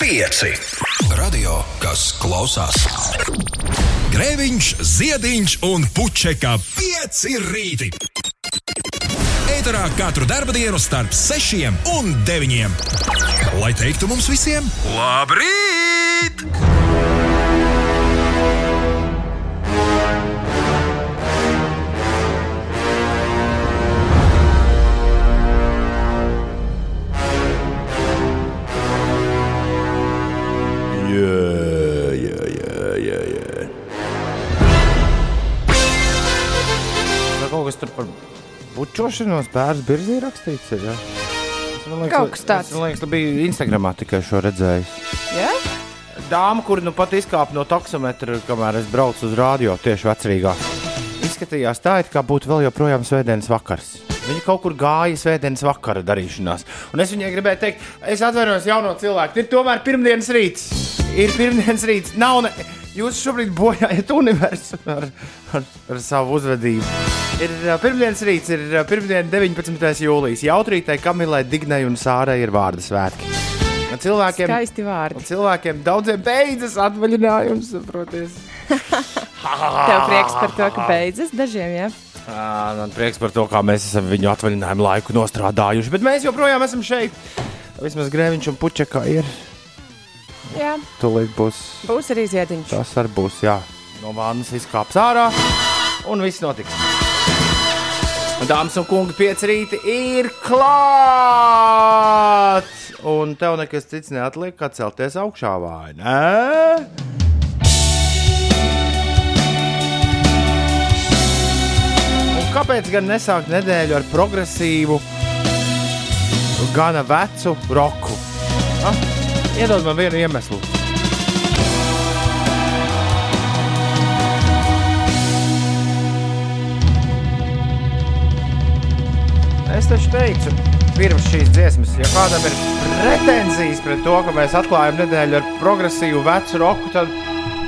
Pieci. Radio, kas klausās. Grēviņš, ziediņš un puķeka pieci rīti. Eterā katru dienu starp sešiem un deviņiem. Lai teiktu mums visiem, labrīt! Tur par bučošanos bērnu birzī rakstīts? Ir, ja? Man liekas, Kaut kas tāds. Man liekas, bija Instagramā tikai šo redzējis. Ja? Dāma, kur nu pat izkāpa no taksometra, kamēr es braucu uz rādio tieši vecrīgā. Izskatījās tā, it kā būtu vēl joprojām svētdienas vakars. Viņa kaut kur gāja svētdienas vakara darīšanās. Un es viņai gribēju teikt, es atvainojos jauno cilvēku. Ir tomēr pirmdienas rīts. Ir pirmdienas rīts. Nav ne... Jūs šobrīd bojājat universu ar, ar, ar savu uzvedību. Ir pirmdienas rīts, ir pirmdiena 19. jūlijas. Jautrītai, Kamilai, Dignai un Sārai ir vārdu svētki. Un Cilvēkiem, Skaisti vārdi. cilvēkiem daudziem beidzas atvaļinājums, saprotiet. Tev prieks par to, ka beidzas dažiem, ja? Ā, Man prieks par to, kā mēs esam viņu atvaļinājumu laiku nostrādājuši, bet mēs joprojām esam šeit. Vismaz grēviņš un puķeka ir. Jā, Tūlīt būs. būs arī ziediņš. Tas arī būs, jā. No vānas izkāps ārā un viss notiks. Dāmas un kungi, pieci rīti ir klāt! Un tev nekas cits neatliek, kā celties augšā vai ne? Un kāpēc gan nesākt nedēļu ar progresīvu, gana vecu roku? Ah, iedod man vienu iemeslu. Es taču teicu, pirms šīs dziesmas, ja kādam ir pretenzijas pret to, ka mēs atklājam nedēļu ar progresīvu vecu roku, tad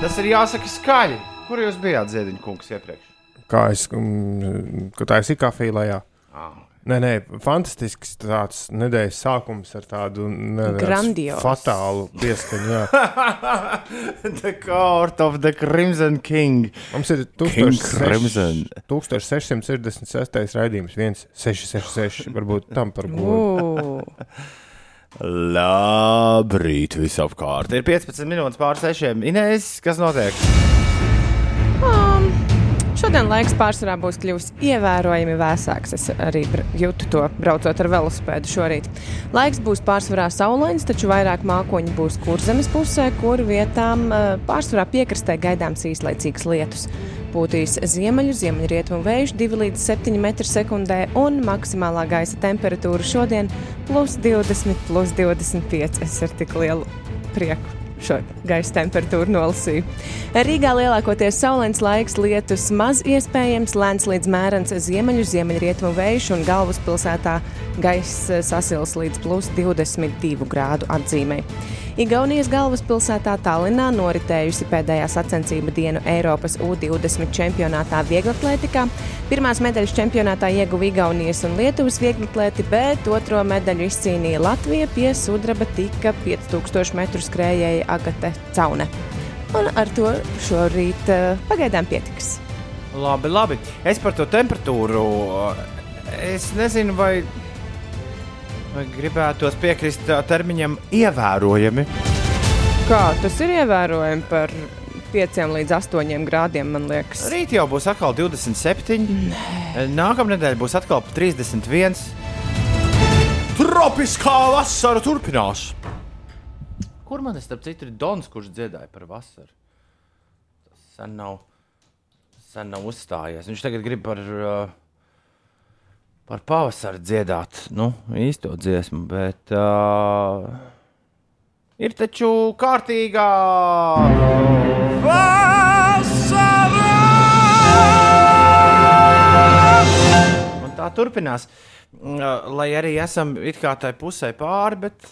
tas ir jāsaka skaļi. Kur jūs bijāt, Ziedņa kungs, iepriekš? Kā es, mm, ka tā ir kafija lejā. Ah. Nē, nē, fantastisks tāds nedēļas sākums ar tādu ne, tāds Grandioz. fatālu pieskaņu. jā. The Court of the Crimson King. Mums ir King Crimson. 1600 1666 raidījums, 1666. Varbūt tam par godu. Labrīt, visapkārt. Ir 15 minūtes pār 6. Inês, kas notiek? Šodien laiks pārsvarā būs kļuvis ievērojami vēsāks. Es arī jūtu to braucot ar velosipēdu šorīt. Laiks būs pārsvarā saulains, taču vairāk mākoņi būs kurzemes pusē, kur vietām pārsvarā piekrastē gaidāms īslaicīgs lietus. Pūtīs ziemeļu, ziemeļrietumu vējš 2 līdz 7 m2 un maksimālā gaisa temperatūra šodien plus 20, plus 25. Es ar tik lielu prieku šo gaisa temperatūru nolasīju. Rīgā lielākoties saulains laiks, lietus maz iespējams, lēns līdz mērens ziemeļu, ziemeļrietumu vējš un galvaspilsētā gaisa sasils līdz plus 22 grādu atzīmē. Igaunijas galvaspilsētā Tallinā noritējusi pēdējā sacensību dienu Eiropas U20 čempionātā vieglatlētikā. Pirmās medaļas čempionātā ieguva Igaunijas un Lietuvas vieglatlēti, bet otro medaļu izcīnīja Latvija pie sudraba tika 5000 metru skrējēja Agate Caune. Un ar to šorīt eh, pagaidām pietiks. Labi, labi. Es par to temperatūru. Es nezinu, vai gribētos piekrist tā termiņam ievērojami. Kā tas ir ievērojami par 5 līdz 8 grādiem, man liekas. Rīt jau būs atkal 27. Nākamā nedēļa būs atkal pa 31. Tropiskā vasara turpinās. Kur man ir starp citu ir Dons, kurš dziedāja par vasaru? Tas sen nav, sen nav uzstājies. Viņš tagad grib par, uh, par pavasaru dziedāt, nu, īsto dziesmu, bet uh, ir taču kārtīgā vasara! Un tā turpinās. Lai arī esam it kā tai pusē pāri, bet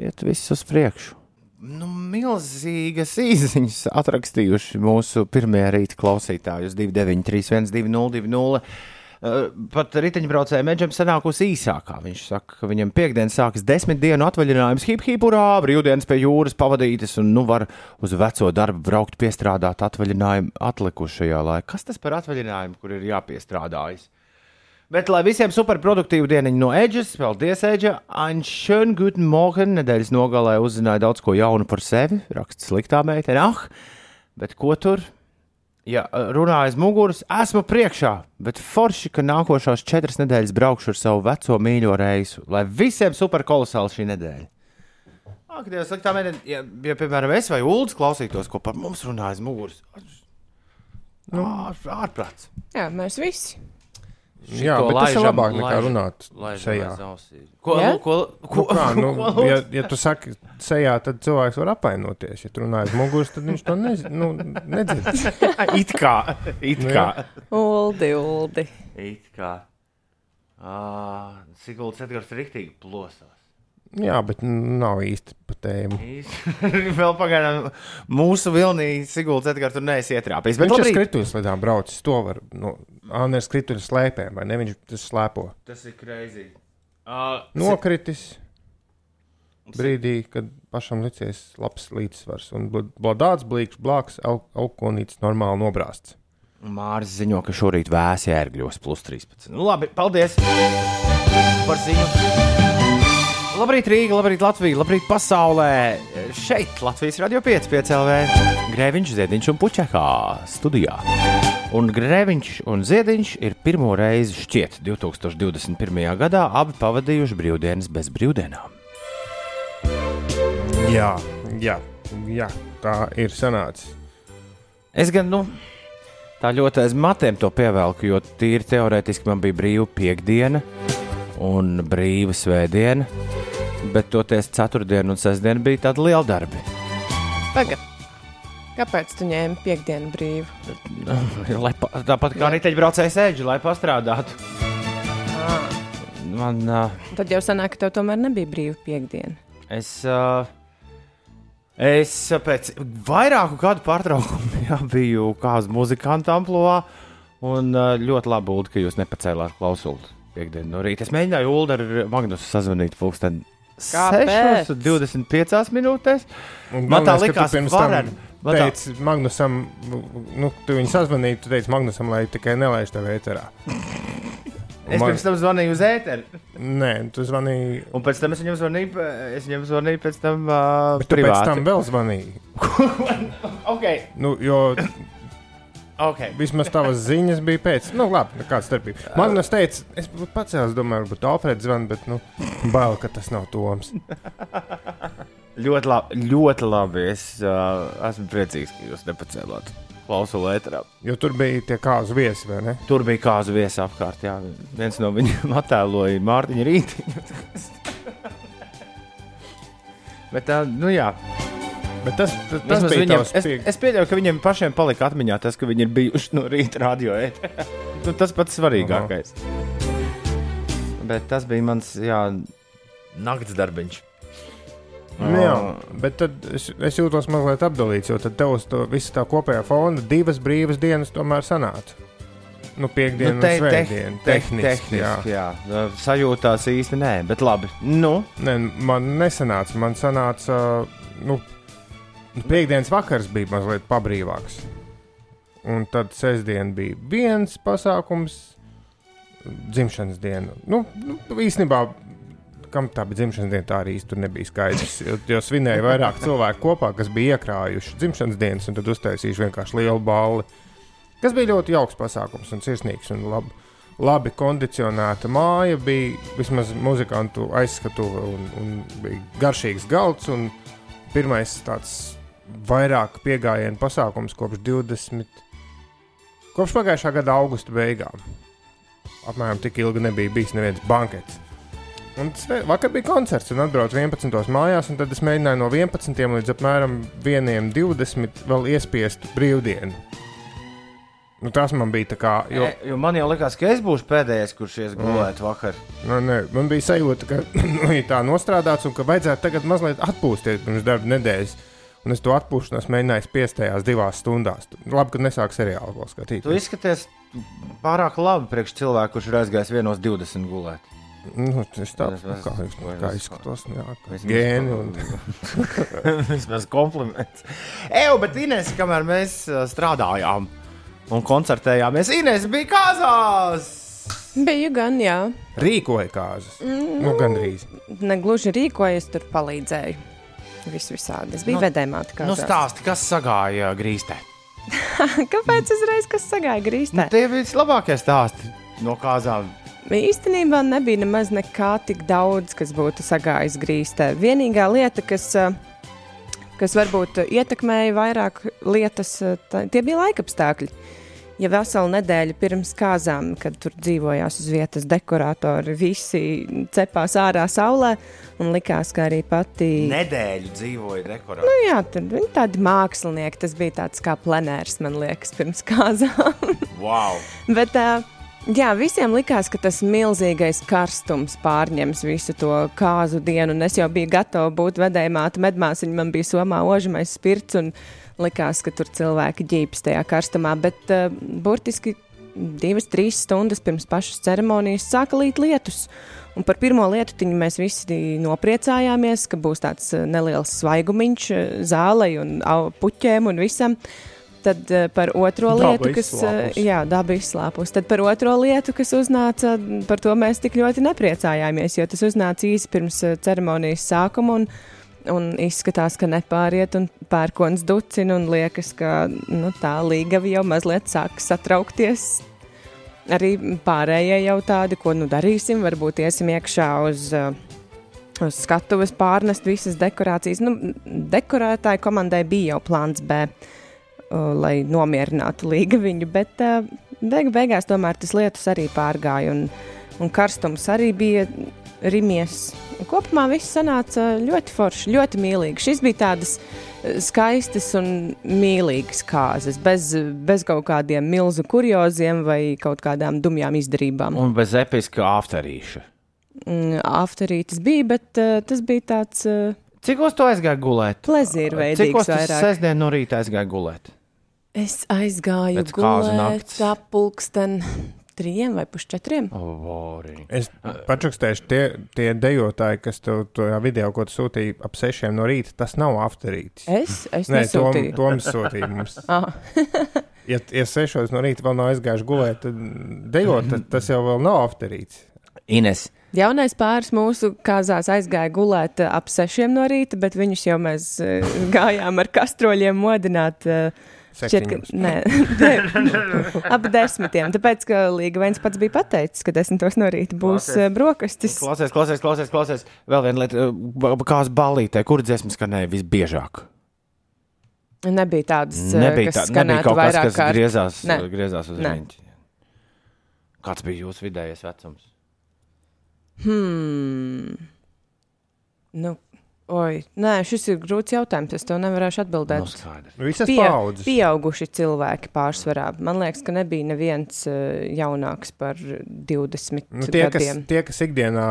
iet viss uz priekšu. Nu, milzīgas īsiņas atrakstījuši mūsu pirmie rīta klausītāji uz 293, 1202. Uh, pat riteņbraucēju mežam sanākusi īsākā. Viņš saka, ka viņam piekdienas sākas desmit dienu atvaļinājums, hip hip urā, brīvdienas pie jūras pavadītas, un nu var uz veco darbu braukt piestrādāt atvaļinājumu atlikušajā laikā. Kas tas par atvaļinājumu, kur ir jāpiestrādājas? Bet, lai visiem superproduktīvu dienu no Edžas, paldies, Edža. Anšön, guten morgen, nedēļas nogalē uzzināja daudz ko jaunu par sevi. Raksts sliktā meitene, ah, bet ko tur? Ja runāju aiz muguras, esmu priekšā, bet forši, ka nākošās četras nedēļas braukšu ar savu veco mīļo reisu, lai visiem superkolosāli šī nedēļa. Ak, Dievs, sliktā mēnē, ja, ja, piemēram, es vai Ulds klausītos, ko par mums runā aiz muguras, nu, ārprāts. Jā, mēs visi. Jā, bet tas ir labāk nekā runāt šajā. Ko, Ja? ko, ko, Nu, kā, nu, ko, ja, ja tu saki sejā, tad cilvēks var apvainoties. Ja tu runā aiz muguras, tad viņš to nez, nu, nedzird. it kā, it Nu, kā. Uldi, uldi. It kā. Ah, Siguldas Edgars riktīgi plosās. Jā, bet nav īsti pa tēmu. Vēl pagaidām mūsu vilnī Siguldas Edgars tur neesi ietrāpījis. Viņš ir labrīt. skrituļslidām braucis. To var. Nu, Anna ir skrituļu slēpēm, vai ne? Viņš tas slēpo. Tas ir crazy. Uh, Nokritis brīdī, kad pašam licies labs līdzsvars. Un blādāts, blīks, blāks, aukonīts normāli nobrāsts. Mārcis ziņo, ka šorīt vēsi ērgļos plus 13. Nu, labi, paldies par ziņu. Labrīt, Rīga, labrīt, Latvija, labrīt, pasaulē. Šeit Latvijas radio 5, 5 LV. Grēviņš, Ziediņš un Puķekā studijā. Un Grēviņš un Ziediņš ir pirmo reizi šķiet 2021. gadā abi pavadījuši brīvdienas bez brīvdienām. Jā, jā, jā tā ir sanācis. Es gan, nu, tā ļoti aiz matiem to pievelku, jo tīri teorētiski man bija brīva piekdiena un brīva svētdiena, bet toties ceturtdiena un sestdiena bija tādi lieli darbi. Pagaid. Kāpēc tu ņēmi piekdienu brīvu? Lai, pa, tāpat kā riteņbraucēji sēž, lai pastrādātu. Man, uh, Tad jau sanāk, ka tev tomēr nebija brīva piekdiena. es, uh, es pēc vairāku gadu pārtraukumu jā, biju kā uz muzikanta amplitūnā, un uh, ļoti labi, Ulu, ka jūs nepacēlāt klausuli piekdienu no rīta. Es mēģināju Ulu ar Magnusu sazvanīt pulksten Kāpēc? 6,25 minūtēs. Un Man tā ka likās tam vareni. Man tā- Magnusam, nu, tu viņu sazvanīji, tu teici Magnusam, lai tikai nelaiž tev ēterā. Es man- pirms tam zvanīju uz ēteru, Nē, tu zvanīji. un pēc tam es viņam zvanīju, es viņam zvanīju pēc tam uh, Bet tu pēc privāti. tam vēl zvanīji. Okay, Nu, jo okay. vismaz tavas ziņas bija pēc. Nu, labi, nekāda starpība. Magnus teica, es pacēlis, domāju, varbūt Alfreds zvan, bet, nu, bail, ka tas nav Toms. Ļoti labi. Ļoti labi. Es uh, esmu priecīgs, ka jūs nepacēlāt klausu lēterā. Jo tur bija tie kāzu viesi, vai ne? Tur bija kāzu viesi apkārt. Jā. Viens no viņiem attēloja Mārtiņu rītiņu. Bet tā, nu jā. Bet tas, tas, tas bija tavs es, es pieļauju, ka viņiem pašiem palika atmiņā tas, ka viņi ir bijuši no rīta radio. ēterā. nu, tas pats svarīgākais. Bet tas bija mans jā, nakts darbiņš. Nu, jā, bet tad es, es jūtos mazliet apdalīts, jo tad tev uz to visu tā kopējā fona divas brīvas dienas tomēr sanāca. Nu, piekdiena nu, te- svētdiena. te- Tehniski, tehniski, jā. jā. jā. Sajūtās īsti nē, bet labi. Nu, Nē, man nesanāca. Man sanāca, nu, nu, piekdienas vakars bija mazliet pabrīvāks. Un tad sestdiena bija viens pasākums, dzimšanas diena. Nu, nu īstenībā, kam tā bija dzimšanas diena, tā arī tur nebija skaidrs. Jo, jo svinēja vairāk cilvēku kopā, kas bija iekrājuši dzimšanas dienas, un tad uztaisījuši vienkārši lielu balli. Kas bija ļoti jauks pasākums un sirsnīgs un labi. Labi kondicionēta māja, bija vismaz muzikantu aizskatuve un, un bija garšīgs galds. Pirmais tāds vairāk piegājienu pasākums kopš 20. kopš pagājušā gada augusta beigām. Apmēram tik ilgi nebija bijis neviens bankets. Un sve- vakar bija koncerts, un atbraucu 11. mājās, un tad es mēģināju no 11. līdz apmēram 1.20. vēl iespiest brīvdienu. Nu, tas man bija tā kā. jo, Jo, e, jo man jau likās, ka es būšu pēdējais, kurš ies gulēt vakar. nu, ne, man bija sajūta, ka nu, tā nostrādāts, un ka vajadzētu tagad mazliet atpūsties pirms darba nedēļas. Un es to atpūšanos mēģināju spiest tajās divās stundās. Labi, ka nesāku seriālu vēl skatīt. Tu izskaties pārāk labi priekš cilvēku, kurš ir aizgājis vienos 20 gulēt. Nu, Es- es- kā, es- es- kā izskatos. nu Jā, kā Es- gēni un Vismaz kompliments. Eju, bet Inês, kamēr mēs uh, strādājām un koncertējāmies, Inês bija kāzās! Biju gan, jā. rīkoja kāzas. Nu, gandrīz. Negluži rīkojies, tur palīdzēju. Viss visādi. Es biju Nu, vedējumā. Nu, stāsti, kas sagāja grīstē. Kāpēc uzreiz kas sagāja grīstē? Nu, tie bija vislabākie stāsti no kāzām. Īstenībā nebija nemaz nekā tik daudz, kas būtu sagājis grīstē. Vienīgā lieta, kas, eh, kas varbūt ietekmēja vairāk lietas, tā- tie bija laikapstākļi. Ja veselu nedēļu pirms kāzām, kad tur dzīvojās uz vietas dekoratori, visi cepās ārā saulē, un likās, ka arī pati. Nedēļu dzīvoja dekorā. Nu, jā, tad viņi tādi mākslinieki, tas bija tāds kā plenērs, man liekas, pirms kāzām. Wow! Bet uh, jā, visiem likās, ka tas milzīgais karstums pārņems visu to kāzu dienu. Un es jau biju gatava būt vedējumā, medmāsiņa man bija somā ožamais spirts un likās, ka tur cilvēki ģīpst tajā karstumā. Bet uh, burtiski divas, trīs stundas pirms pašas ceremonijas sāka līt lietus. Un par pirmo lietu mēs visi nopriecājāmies, ka būs tāds eh, neliels svaigumiņš eh, zālei un puķēm un visam. Tad par otro Daba lietu, kas izslāpus. jā, daba izslāpus. Tad par otro lietu, kas uznāca, par to mēs tik ļoti nepriecājāmies, jo tas uznāca īsi pirms ceremonijas sākuma. Un, un izskatās, ka nepāriet, un pērkons ducina, un liekas, ka nu, tā līga jau mazliet sāk satraukties. Arī pārējie jau tādi, ko nu darīsim, varbūt iesim iekšā uz, uh, uz skatuves, pārnest visas dekorācijas. Nu, dekorētāju komandai bija jau plāns B, uh, lai nomierinātu līga viņu, bet uh, beigu beigās tomēr tas lietus arī pārgāja, un, un karstums arī bija rimies. Kopumā viss sanāca ļoti forši, ļoti mīlīgi. Šis bija tādas eh, skaistas un mīlīgas kāzas, bez, bez kaut kādiem milzu kurioziem vai kaut kādām dumjām izdarībām. Un bez episka afterīša. Mm, Afterītis bija, bet uh, tas bija tāds uh, Cik uz to aizgāja gulēt? plezīrveidīgs Cik uz vairāk. sestdien no rīta aizgāja gulēt? Es aizgāju Pēc gulēt nakts. Trijiem vai pusčetriem. O, Vori. Es pačukstēšu, tie, tie dejotāji, kas tev tajā video, ko tu sūtīji ap sešiem no rīta, tas nav afterītis. Es, es Nē, Tom, nesūtīju. Toms sūtīja mums. Ah. Ja, ja sešos no rīta vēl nav aizgājuši gulēt, tad dejot, tad tas jau vēl nav afterītis. Ines. Jaunais pāris mūsu kāzās aizgāja gulēt eh, ap sešiem no rīta, bet viņus jau mēs eh, gājām ar kastroļiem modināt. eh, Šķiet, ka, nē, ap desmitiem. Tāpēc, ka Līga viens pats bija pateicis, ka desmitos no rīta būs Klausies. eh, brokastis. Klausies, klausies, klausies, klausies. Vēl viena lieta, ba- kāds balītē, kur dziesmas skanēja visbiežāk? Nebija tādas, eh, Nebija, kas tā, nebija kaut kas, kas kārt. griezās, Nē. griezās uz rīņķi. Kāds bija jūsu vidējais vecums? Hmm. Nu, oi, nē, šis ir grūts jautājums. Es tev nevarēšu atbildēt. Nu, skaidrs. Visas Pie, paudzes. pieauguši cilvēki pārsvarā. Man liekas, ka nebija neviens uh, jaunāks par 20 Nu, tie, kas, gadiem. tie, kas ikdienā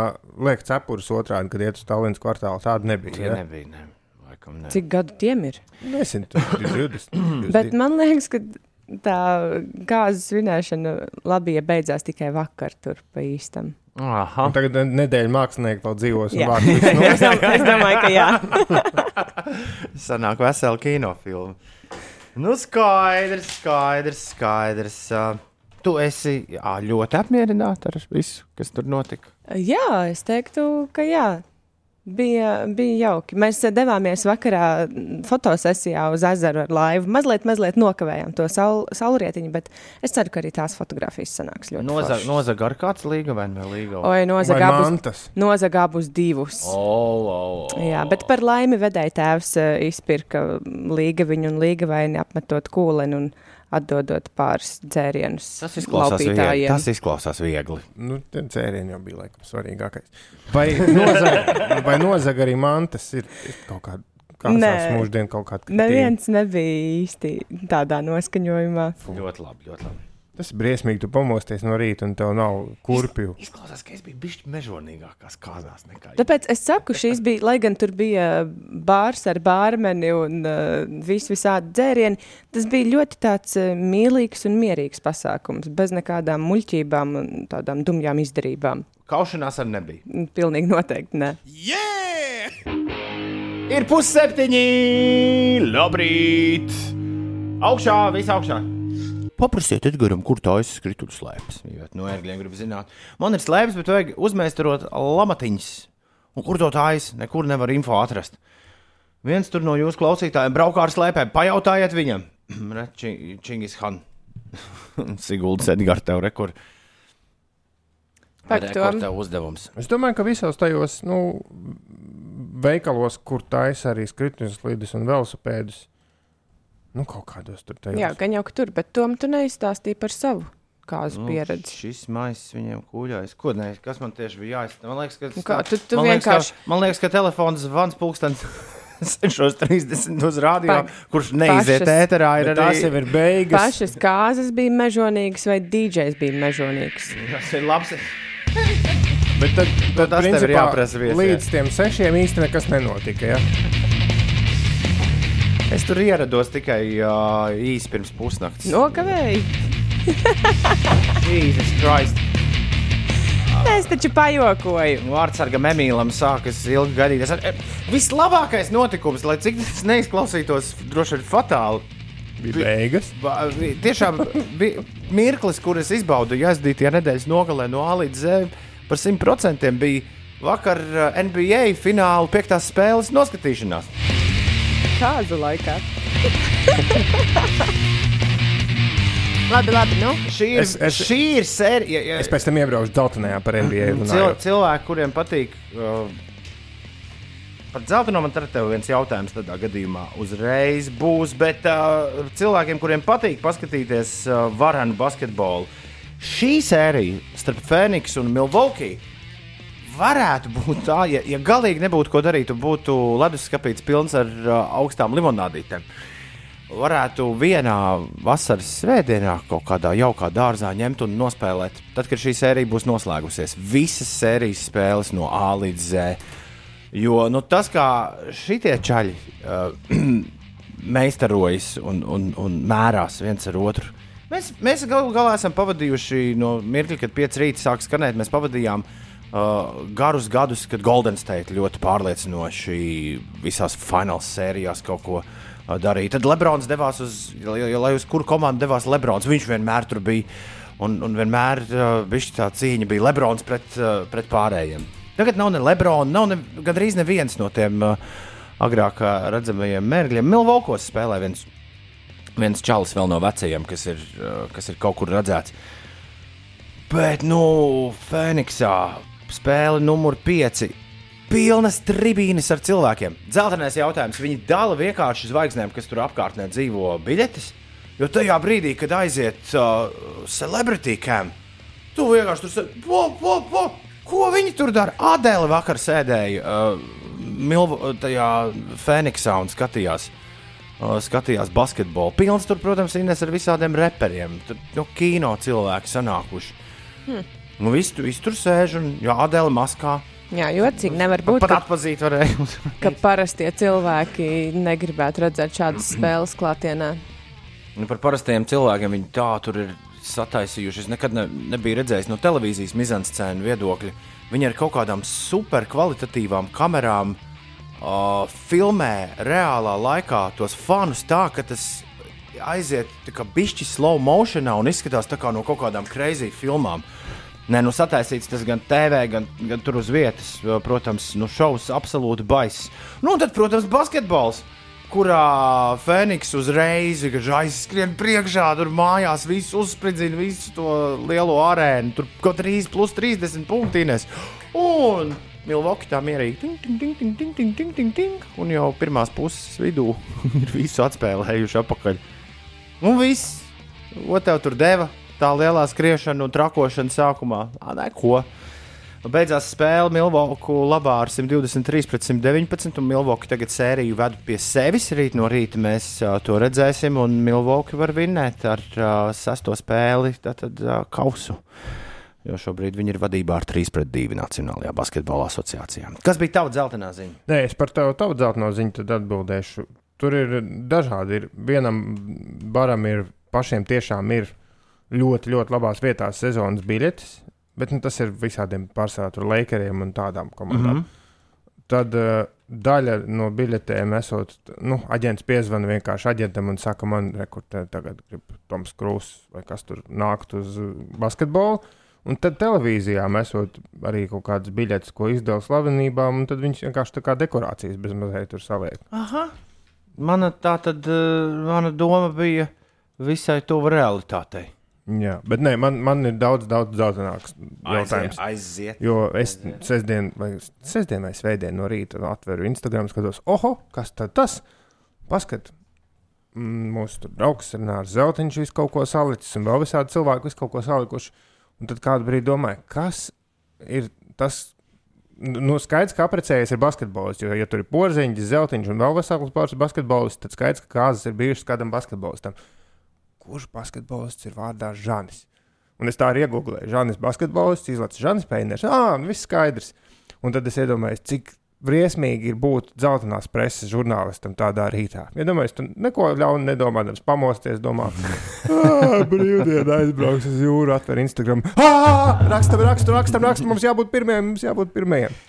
liek cepurus otrādi, kad iet uz Tallinas kvartālu, tāda nebija. Tie Ja? nebija, ne. Laikam ne. Cik gadu tiem ir? Nezinu, tur bija 20. Bet man liekas, ka tā gāzes svinēšana labi, ja beidzās tikai vakar tur pa īstam. Aha. Un tagad nedēļa mākslinieki vēl dzīvos un Jā. es, dom, es domāju, ka jā. Sanāk vesela kinofilma. Nu, skaidrs, skaidrs, skaidrs. Tu esi jā, ļoti apmierināta ar visu, kas tur notika. Jā, es teiktu, ka jā. Bija, bija jauki. Mēs devāmies vakarā fotosesijā uz ezeru ar laivu. Mazliet, mazliet nokavējām to saul, saulrietiņu, bet es ceru, ka arī tās fotogrāfijas sanāks ļoti Nozaga foršas. noza ar kāds līga vai ne līga? Oi, Vai būs, mantas. nozagā būs divus. Oh, oh, oh. Jā, bet par laimi vedēja tēvs eh, izpirka līga viņu un līga vaini apmetot kūleni un atdodot pāris dzērienus Tas izklausās, viegli. Tas izklausās viegli. Nu, dzērieni jau bija laikam svarīgākais. Vai nozaga, vai nozaga arī mantas ir, ir kaut kāda? Kāds Nē. tās mūždien kaut kāda? Neviens nebija īsti tādā noskaņojumā. Ļoti labi, ļoti labi. Tas ir briesmīgi, tu pamosties no rīta un tev nav kurpju. Izklausās, ka es biju bijis mežonīgākās kāzās. Tāpēc es saku, šīs bija, lai gan tur bija bārs ar bārmeni un uh, vis visādi dzērieni, tas bija ļoti tāds uh, mīlīgs un mierīgs pasākums, bez nekādām muļķībām un tādām dumjām izdarībām. Kaušanās ar nebija. Pilnīgi noteikti ne. Ir pusseptiņi! Labrīt! Augšā, viss augšā! Paprasiet, Edgars, kur tā ir skrituļu slēpes. Jo no ērgļiem grib zināt. Man ir slēpes, bet vajag uzmēsturot lamatiņas. Un kur to tājas? Nekur nevar info atrast. Viens tur no jūsu klausītājiem braukā ar slēpēm. Pajautājiet viņam, Čingis Han. Siguldas Edgars, tev to. tev uzdevums. Es domāju, ka visos tajos nu, veikalos, kur taisa arī skrituļus, slīdus un velosipēdus, nu, kaut kādos tur tajos. Jā, gan jau ka tur, bet Tom, tu neizstāstīji par savu kāzu Nu, pieredzi. Šis maisis viņiem kūļājas. Ko nē, kas man tieši bija jāizsaka? Man liekas, ka, Nu kā, tu- tu man liekas, vienkārši- ka, man liekas, ka telefons zvans pulkstenis 6.30 uz rādio, Pa- kurš neiziet ēterā. Ir arī jau ir beigas. Pašas kāzas bija mežonīgas vai DJs bija mežonīgs? Tas ir labs. Bet tad, tad tas tev ir principā, jāprasa viesiem. līdz tiem sešiem īsti nekas nenotika. Ja? Es tur ierados tikai uh, īsi pirms pusnakts. Nokavēji! Jesus Christ! Es taču pajokoju. Vārdsargam Emīlam sākas ilgi gaidīt. Es ar- Vislabākais notikums, lai cik tas neizklausītos, droši vien fatāli. Bija beigas. Ba- Tiešām bija mirklis, kur es izbaudīju aizdītajā nedēļas nogalē no A līdz Z. Par 100% bija vakar eh, NBA fināla piektās spēles noskatīšanās. Kāzu laikā. labi, labi. Nu. Šī ir, Es- es- šī ir sērija. Ja, Es pēc tam iebraucu Daltonajā par NBA. Cil, cilvēki, kuriem patīk. Uh, Par dzelteno man te ir viens jautājums, tādā gadījumā uzreiz būs. Bet uh, cilvēkiem, kuriem patīk paskatīties uh, varenu basketbolu, šī sērija starp Phoenix un Milwaukee varētu būt tā, ja, ja galīgi nebūtu ko darīt, un būtu leduskapīts pilns ar uh, augstām limonādītēm. Varētu vienā vasaras svētdienā kaut kādā jaukā dārzā ņemt un nospēlēt. Tad, kad šī sērija būs noslēgusies, visas sērijas spēles no A līdz Z. Jo nu, tas, kā šitie čaļi uh, meistarojas un, un, un mērās viens ar otru. Mēs, mēs galu galā esam pavadījuši no mirkļa, kad pieci rīti sāk skanēt. Mēs pavadījām uh, garus gadus, kad Golden State ļoti pārliecinoši visās fināls sērijās kaut ko uh, darīja. Tad Lebrons devās uz, lai, lai uz kuru komandu devās Lebrons. Viņš vienmēr tur bija. Un, un vienmēr uh, tā cīņa bija Lebrons pret, uh, pret pārējiem. Tagad nav ne Lebrona, nav ne, gandrīz neviens no tiem uh, agrāk uh, redzamajiem mērgļiem. Milvokos spēlē viens, viens čalis vēl no vecajiem, kas ir, uh, kas ir kaut kur redzēts. Bet, nu, Fēniksā spēle numur 5. Pilnas tribīnes ar cilvēkiem. Zeltenais jautājums. Viņi dala vienkārši zvaigznēm, kas tur apkārtnē dzīvo biļetes. Jo tajā brīdī, kad aiziet uh, celebrity cam, tu vienkārši tur sēdi. Po, po, po, ko viņi tur dara? Adēle vakar sēdēja uh, Milvo, tajā Fēniksā un skatījās. Uh, skatījās basketbolu. Pilns tur, protams, Ines ar visādiem reperiem. Tur no kino cilvēki sanākuši. Hmm. Nu, visi, tu- visi tur sēž un jā, Adēle maskā. Jā, jocīgi nevar būt, Pat ka, atpazīt varēja. ka parastie cilvēki negribētu redzēt šādas spēles klātienē. Nu, par parastajiem cilvēkiem viņi tā tur ir sataisījuši. Es nekad ne, nebiju redzējis no televīzijas mizanscēnu viedokļa. Viņi ar kaut kādām superkvalitatīvām kamerām uh, filmē reālā laikā tos fanus tā, ka tas aiziet bišķi slow motionā un izskatās tā kā no kaut kādām crazy filmām. Nē, nu sataisīts tas gan TV, gan, gan tur uz vietas. Protams, nu šovs absolūti baiss. Nu, un tad, protams, basketbols kurā Fēniks uzreiz aizskrien priekšā, tur mājās viss uzspridzina visu to lielo arēnu. Tur kaut trīs plus 30 punktīnes. Un Milvoki tā mierīgi. Ting, ting, ting, ting, ting, ting, ting, ting, un jau pirmās puses vidū ir visu atspēlējuši atpakaļ. Un viss, ko tev tur deva, tā lielā skriešana un trakošana sākumā. Ā, neko. Beidzās spēle Milvoku labā ar 123 pret 119, un Milvoku tagad sēriju ved pie sevis. Rīt no rīta mēs uh, to redzēsim, un Milvoku var vinnēt ar uh, sesto spēli, tātad uh, kausu. Jo šobrīd viņi ir vadībā ar 3 pret 2 Nacionālajā basketbola asociācijā. Kas bija tava dzeltenā ziņa? Nē, es par tavu, tavu dzelteno ziņu atbildēšu. Tur ir dažādi. Ir, vienam baram ir pašiem tiešām ir ļoti, ļoti labās vietās sezonas biļetes, bet nu, tas ir visādiem pārsvarā tur Lakeriem un tādām komandām. Mm -hmm. Tad uh, daļa no biļetēm esot, nu, aģents piezvana vienkārši aģentam un saka, man rekurtē tagad grib Toms Krūss vai kas tur nākt uz basketbolu. Un tad televīzijā mēs arī kaut kādas biļetes, ko izdeva slavenībām, un tad viņš vienkārši tā kā dekorācijas bez mazliet tur saliek. Aha. Mana tā tad, mana doma bija visai tuva realitātei. Jā, bet nē, man, man ir daudz, daudz dzeltenāks jautājums. Aiziet. Jo es sestdien vai, sestdien vai svētdien no rīta atveru Instagram, skatos, oho, kas tad tas? Paskat, mūsu draugs Renārs Zeltiņš visu kaut ko salicis, un vēl visādi cilvēki visu kaut ko salikuši. Un tad kādu brīdi domāju, kas ir tas. Nu, skaidrs, ka apprecējies ir basketbolists. Jo, ja tur ir porziņš, zeltiņš un vēl vesels pāris basketbolists, tad skaidrs, ka kāzas ir bijušas kādam basketbolistam. Kurš basketbolists ir vārdā Žanis? Un es tā arī iegūlēju. Žanis basketbolists, izlaiž Žanis Pēners. Ah, viss skaidrs. Un tad es iedomājos, cik briesmīgi ir būt dzeltenās preses žurnālistam tādā rītā. Iedomājieties, ja tu neko ļaunu nedomādams, pamosties, domā, brīvdienā aizbrauks uz jūru, atver Instagram. Rakstam, rakstam, rakstam, rakstam, mums jābūt pirmajiem, mums jābūt pirmajiem.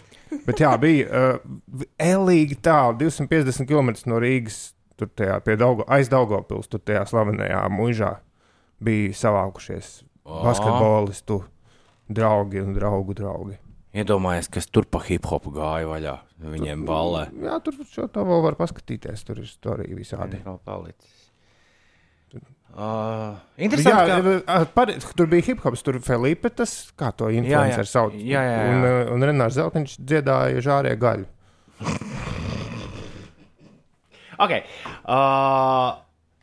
Bet jā, bija uh, elīgi tālu, 250 km no Rīgas, tur tajā pie Daugo, aiz Daugopils, tur tajā slavenajā mužā bija savākušies basketbolistu draugi un draugu draugi. Iedomājies, kas tur pa hip hopu gāja vaļā. Viņiem ballē. Jā, tur šo tā vēl var paskatīties. Tur ir storija visādi. Uh, interesanti. Jā, ka... par, tur bija hip hops, tur Filipe, tas kā to influenceru sauc. Jā, jā, jā. Un, un Renārs Zeltiņš dziedāja žārē gaļu. okay. uh,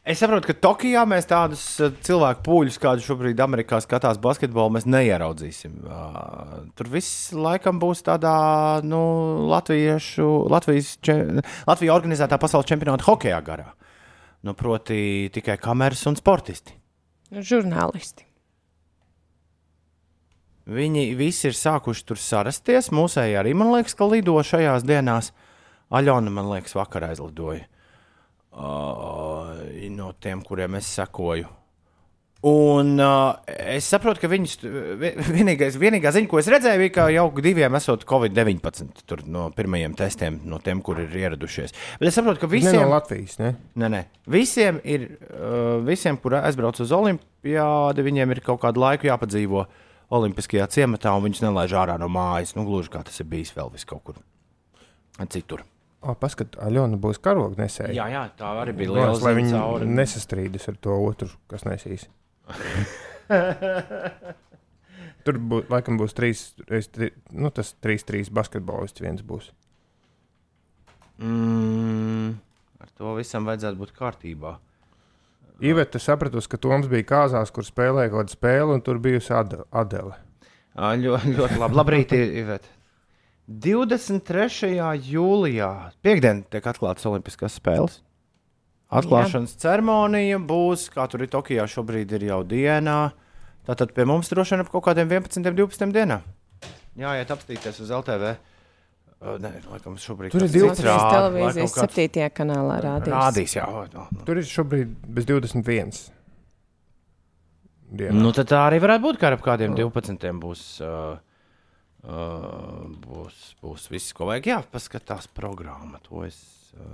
Es saprotu, ka Tokijā mēs tādus eh, cilvēku pūļus, kādus šobrīd Amerikā skatās basketbolu, mēs neieraudzīsim. Uh, tur viss laikam būs tādā nu, latviešu, Latvijas, Latvijas organizētā pasaules čempionāta hokeja garā. Nu, proti, tikai kameras un sportisti. Žurnālisti. Viņi visi ir sākuši tur sarasties. Mūsēji arī, man liekas, ka lido šajās dienās. Aļona, man liekas, vakar aizlidoja uh, no tiem, kuriem es sekoju. Un uh, es saprotu, ka viņas vienīgais, vienīgā ziņa, ko es redzēju, bija, ka jau diviem esot Covid-19 no pirmajiem testiem, no tiem, kur ir ieradušies. Bet es saprotu, ka visiem, ne no Latvijas, ne? Nē, nē. Visiem, ir, uh, visiem kur aizbrauc uz Olimpijādi, viņiem ir kaut kādu laiku jāpadzīvo Olimpiskajā ciematā, un viņus nelaiž ārā no mājas. Nu, gluži kā tas ir bijis vēl vis kaut kur citur. Oh, Paskat, Aļona būs karognesēja. Jā, jā, tā arī bija liela lieta. Lai viņi cauri. nesastrīdas ar to otru, kas nesīs. Tur bū, laikam būs trīs, tri, nu, tas trīs, trīs basketbolists viens būs. Mm, ar to visam vajadzētu būt kārtībā. Iveta sapratusi, ka Toms bija kāzās, kur spēlēja kaut kādu spēli, un tur bijusi Adele. Ļoti, ļoti labi. Labrīt, Iveta. 23. jūlijā, piekdien, tiek atklātas Olimpiskās spēles. Atklāšanas Jā. ceremonija būs, kā tur ir Tokijā, šobrīd ir jau dienā. Tātad pie mums droši vien ap kaut kādiem 11, 12 dienā. Jā, iet apstīties uz LTV. Nē, laikam, šobrīd tur ir 12 televīzijas, 7. kanālā rādīs. Rādīs, jā. No, no. Tur ir šobrīd bez 21. Dienā. Nu, tad tā arī varētu būt, ka ap kādiem 12. būs. Uh, Uh, būs, būs viss, ko vajag. Jā, paskatās programma. To es, uh,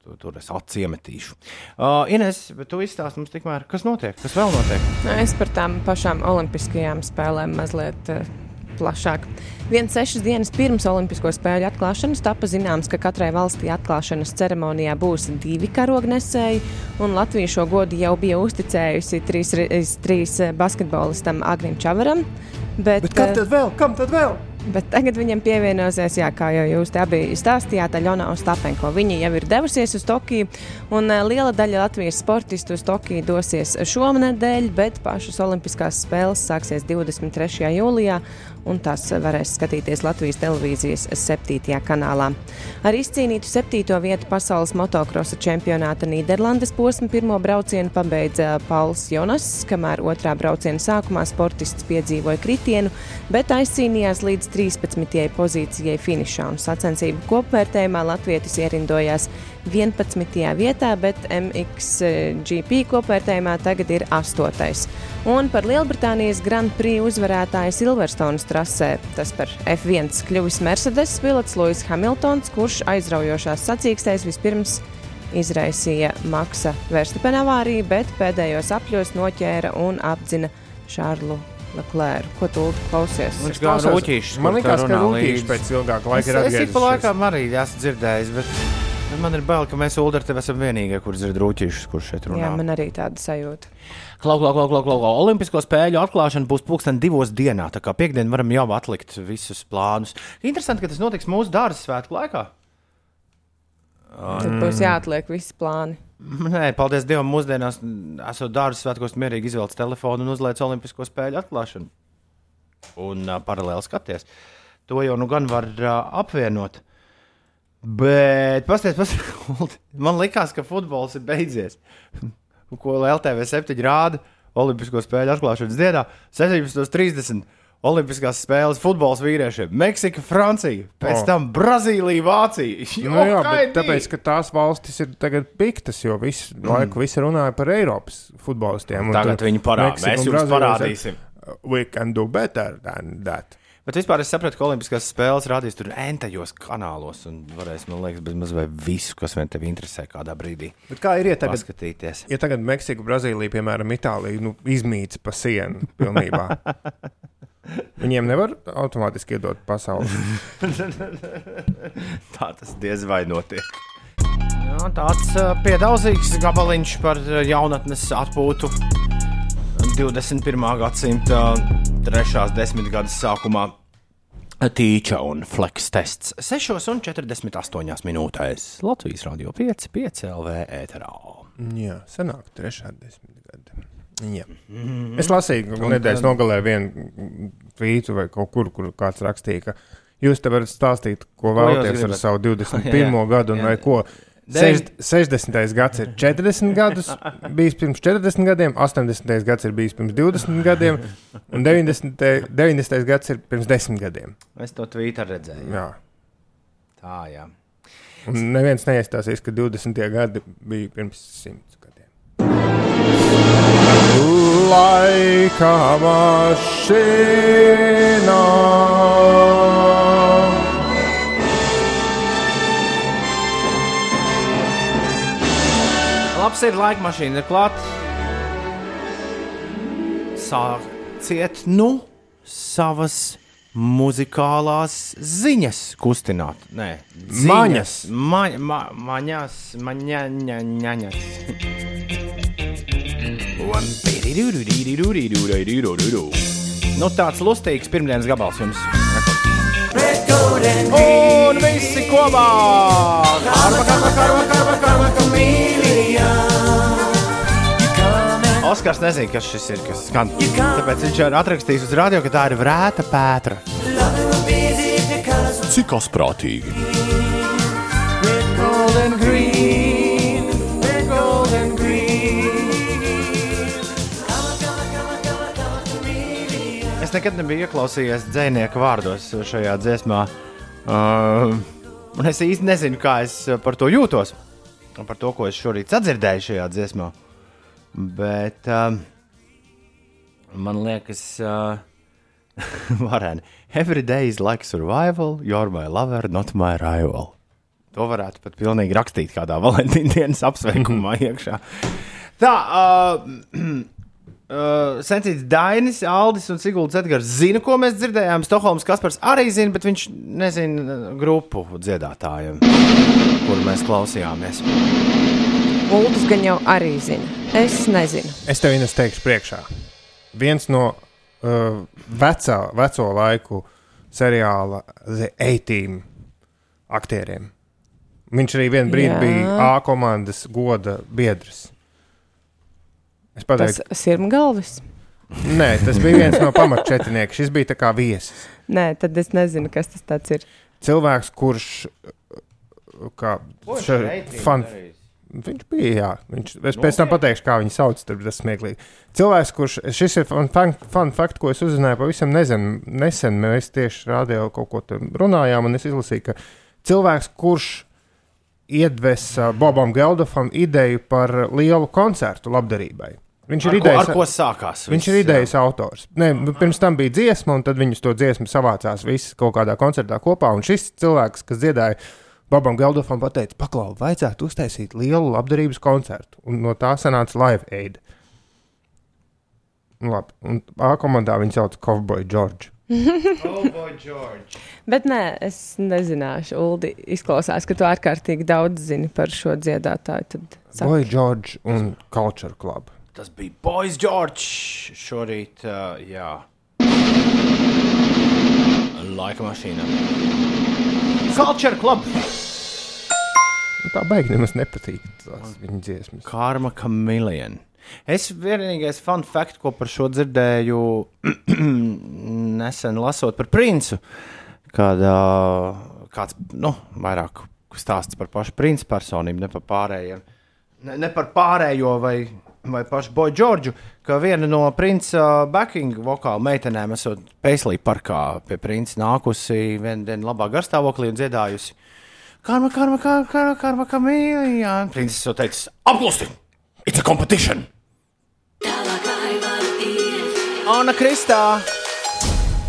to, tur es atsiemetīšu. Uh, Ines, bet tu izstāsti mums tikmēr, kas notiek, kas vēl notiek? Es par tām pašām olimpiskajām spēlēm mazliet. Uh, plašāk. Viens sešas dienas pirms Olimpisko spēļu atklāšanas tapa zināms, ka katrai valstī atklāšanas ceremonijā būs divi karognesēji, un Latvija šo godu jau bija uzticējusi trīs, trīs basketbolistam Agrim Čavaram, Bet, bet kam tad vēl? Kam tad vēl? Bet tagad viņam pievienosies, jā, kā jau jūs te abi stāstījāt, Aļona Ostapenko. Viņa jau ir devusies uz Tokiju, un uh, liela daļa Latvijas sportistu uz Tokiju dosies šonadēļ, bet pašas Olimpiskās spēles sāksies 23. jūlijā, un tās varēs skatīties Latvijas televīzijas 7. kanālā. Ar izcīnītu 7. vietu pasaules motokrosa čempionāta Nīderlandes posmu pirmo braucienu pabeidza Pauls Jonas, kamēr otrā brauciena sākumā sportists piedzīvoja kritienu, bet aizcīnījās līdz 13. pozīcijai finišā un sacensību kopvērtējumā Latvietis ierindojās 11. vietā, bet MXGP kopvērtējumā tagad ir 8. Un par Lielbritānijas Grand Prix uzvarētāju Silverstonas trasē tas par F1 kļuvis Mercedes pilots Lewis Hamiltons, kurš aizraujošās sacīkstēs vispirms izraisīja Maksa Verstapena avāriju, bet pēdējos apļos noķēra un apdzina Šārlu Leclerc. Ko tu klausies? Viņš kā rūtīšs. Man liekas, ka rūtīšs pēc ilgāka laika ir Es, es ik pa atgriezies. laikam arī esmu dzirdējis, bet man ir bail, ka mēs ar tevi esam vienīgie, kur dzird rūtīšus, kurš šeit runā. Jā, man arī tāda sajūta. Klau, klau, klau, klau, klau. Olimpisko spēļu atklāšana būs pulksten divos dienā. Tā kā piekdien varam jau atlikt visus plānus. Interesanti, ka tas notiks mūsu dārza svētku laikā. Tad būs jāatliek visi plāni. Nē, paldies Dievam, mūsdienās esot dārza svētkos mierīgi izvēlēts telefonu un uzliec Olimpisko spēļu atklāšanu. Un uh, paralēli skaties. To jau nu gan var uh, apvienot. Bet, pasties, man likās, ka futbols ir beidzies. Ko LTV 7 rāda Olimpisko spēļu atklāšanas dienā, 17.30. Olimpiskās spēles futbols vīriešiem, Meksika, Francija, pēc O. tam Brazīlija, Vācija. Nu, jā, bet Johaidī! tāpēc, ka tās valstis ir tagad piktas, jo visu laiku visi runāja par Eiropas futbolistiem. un Mm. Tagad viņi. Meksika Mēs jums parādīsim. We can do better than that. Bet vispār es sapratu, ka Olimpiskās spēles rādīs tur entajos kanālos un varēs, man liekas, bez mazliet visu, kas vien tevi interesē kādā brīdī. Bet kā ir, tagad, Paskatīties. ja tagad Meksika, Brazīlija, piemēram, Itālija nu, izmīts pa sienu pilnībā? Viņiem nevar automātiski iedot pasauli. Tā tas diez vai notiek. Jā, tāds uh, piedauzīgs gabaliņš par uh, jaunatnes atpūtu 21. gadsimta trešās desmitgades sākumā. Tīča un flex tests 6,48 minūtēs Latvijas Rādio 5, 5 LV ēterā. Jā, senāk, trešā desmitgade. Jā. Es lasīju, ka nedēļas nogalē vienu tvītu vai kaut kur, kur kāds rakstīja, ka jūs te varat stāstīt, ko vēlaties ar savu 21. Jā, jā. gadu un Jā. vai ko. Deviņ- Sež- 60. gads ir 40 gadus, bijis pirms 40 gadiem, 80. gads ir bijis pirms 20 gadiem, un 90. 90. gads ir pirms 10 gadiem. Es to tvītu redzēju. Jā. Tā, jā. Un neviens neiestāsies, ka 20. gadi bija pirms 100 gadiem. Laika mašīnā. Labs ir laika mašīna, ir klāta. Sāciet nu savas muzikālās ziņas kustināt. Nē, Maņas. Ma, ma, maņas, maņaņaņaņas. Nu, tāds lustīgs pirmdienas gabals jums. Un Oskars nezina, kas šis ir, kas skan. Tāpēc viņš ir atrakstījis uz radio, ka tā ir vrēta pētra. Cik asprātīgi! Golden green, golden green. Es nekad nebiju ieklausījies dzinieku vārdos šajā dziesmā. Uh, un es īsti nezinu, kā es par to jūtos. Par to, ko es šorīt sadzirdēju šajā dziesmā. Bet um, man liekas, uh, varēni. Every day is like survival, you're my lover, not my rival. To varētu pat pilnīgi rakstīt kādā Valentīna dienas apsveikumā iekšā. Tā, uh, Uh, Sensitīvs Dainis, Aldis un Sigulds Edgars zina, ko mēs dzirdējām. Stokholmas Kaspars arī zina, bet viņš nezina uh, grupu dziedātājiem, kur mēs klausījāmies. Uldis gan jau arī zina. Es nezinu. Es tev Ines, teikšu priekšā. Viens no uh, vecā, veco laiku seriāla The A-Team aktieriem. Viņš arī vienā brīdī Jā. bija A komandas goda biedrs. Es Tas pateiktu, ir sirmgalvis. nē, tas bija viens no pamatčetrniekiem. Šis bija tā kā viesis. Nē, tad es nezinu, kas tas tāds ir. Cilvēks, kurš kā še- fan, Viņš bija, jā. Viņš, es pēc tam pateikšu, kā viņu sauc, tad tas smieklīgi. Cilvēks, kurš, šis ir fun, fun, fact, ko es uzzināju pavisam nesen, nesen mēs tieši rādījām kaut ko tur runājām, un es izlasīju, ka cilvēks, kurš iedvesa Bobam Geldofam ideju par lielu koncertu labdarībai. Viņš ir Ar ko, idejas, ar ko sākās? Viņš viss, ir idejas autors. Nē, nu, pirms tam bija dziesma, un tad viņus to dziesmu savācās visi kaut kādā koncertā kopā. Un šis cilvēks, kas dziedāja Babam Geldofam, teica, paklau, vajadzētu uztaisīt lielu labdarības koncertu. Un no tā sanāca Live Aid. Nu, Labi, un A komandā viņi sauc Cowboy George. Boy, George. Bet nē, es nezināšu. Uldi izklausās, ka tu ārkārtīgi daudz zini par šo dziedātāju. Tad saka, Boy George un Culture Club. Tas bija Boys George šorīt. Uh, jā. Laika mašīnā. Culture Club. Nu, tā baigi nemaz nepatīk tās viņa dziesmas. Karma Chameleon. Es vienīgais fun fact, ko par šo dzirdēju nesen lasot par princi, kad uh, kāds, nu, vairāk stāsts par pašu princi personību, ne par pārējiem. Ne, ne par pārējo vai, vai pašu Boju Džordžu, ka viena no princia backing vokāla meitenēm, esot Paisley parkā pie princia nākusi vienu dienu labā garstāvoklī un dziedājusi. Karma, karma, karma, karma, karma, kamīlijā. Princis jau teica, apklusti! It's a competition! Anna Kristā!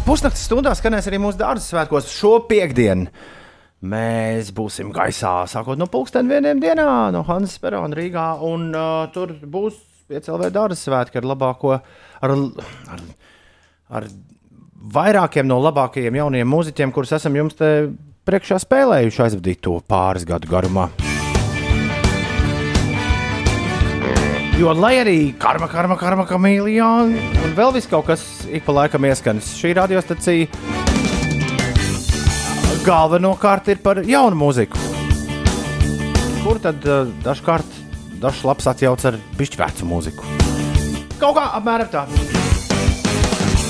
Pusnakts stundā skanēs arī mūsu dārza svētkos šo piekdienu. Mēs būsim gaisā, sākot no pulksten vieniem dienā, no Hanzas Perona Rīgā, un uh, tur būs piecēlē dārza svētki ar labāko, ar, ar, ar vairākiem no labākajiem jaunajiem mūziķiem, kurus esam jums te priekšā spēlējuši aizvadīto pāris gadu garumā. Jo, lai arī karma, karma, karma, kamīlijā, un vēl viss kaut kas ik pa laikam ieskanas, šī radiostacija galvenokārt ir par jaunu mūziku. Kur tad uh, dažkārt dažs labs atjauc ar pišķi vecu mūziku? Kaut kā apmēram tā.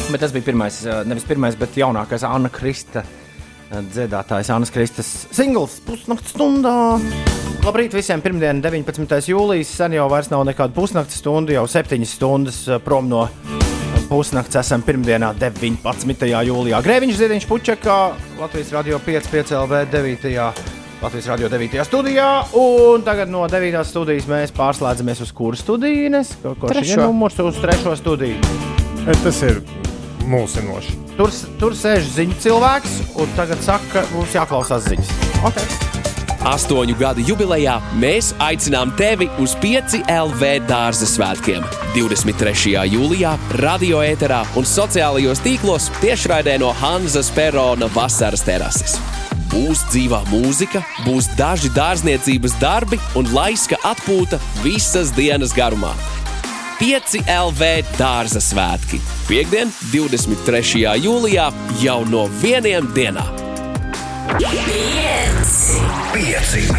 Bet tas bija pirmais, uh, nevis pirmais, bet jaunākais Anna Krista uh, dziedātājs Anna Kristas singls pusnakts stundā. Labrīt visiem! Pirmdiena, 19. jūlijas. Sen jau vairs nav nekāda pusnakts stunda, jau 7 stundas uh, prom no pusnakts esam pirmdienā, 19. jūlijā. Grēviņš Ziedņš Puķekā, Latvijas Radio 5, 5 LV 9. Latvijas Radio 9. studijā, un tagad no 9. studijas mēs pārslēdzamies uz kuru studiju? Šī ir numurs uz trešo studiju? E, Tas ir mulsinoši. Tur, tur sēž ziņu cilvēks, un tagad saka, ka mums jāklausās ziņas. Okay. Astoņu gadu jubilejā mēs aicinām tevi uz 5 LV dārza svētkiem. 23. jūlijā, radio ēterā un sociālajos tīklos tiešraidē no Hanzas Perona vasaras terases. Būs dzīvā mūzika, būs daži dārzniecības darbi un laiska atpūta visas dienas garumā. 5 LV dārza svētki. Piektdien, 23. jūlijā, jau no vieniem dienām. Pieci. In.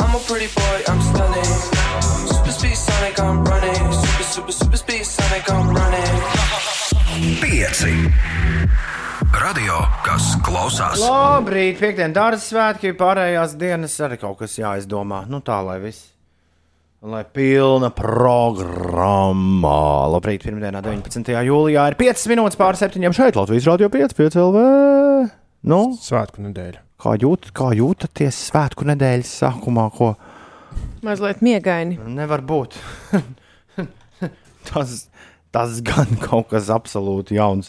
I'm a pretty boy, I'm stunning. Super speed Sonic, I'm running. Super, super, super speed Sonic, I'm running. Pieci. Radio, kas klausās. Labrīt, piekdiena, dārza svētki, pārējās dienas arī kaut kas jāizdomā. Nu tā, lai viss. Lai pilna programma. Labrīt, pirmdienā, 19. jūlijā ir 5 minūtes pār 7. šeit Latvijas Rādio 5, 5 LV. Nu, Svētku nedēļa. kā, jūt, kā jūtaties svētku nedēļas sākumā, ko mazliet miegaini. nevar būt? tas, tas gan kaut kas absolūti jauns.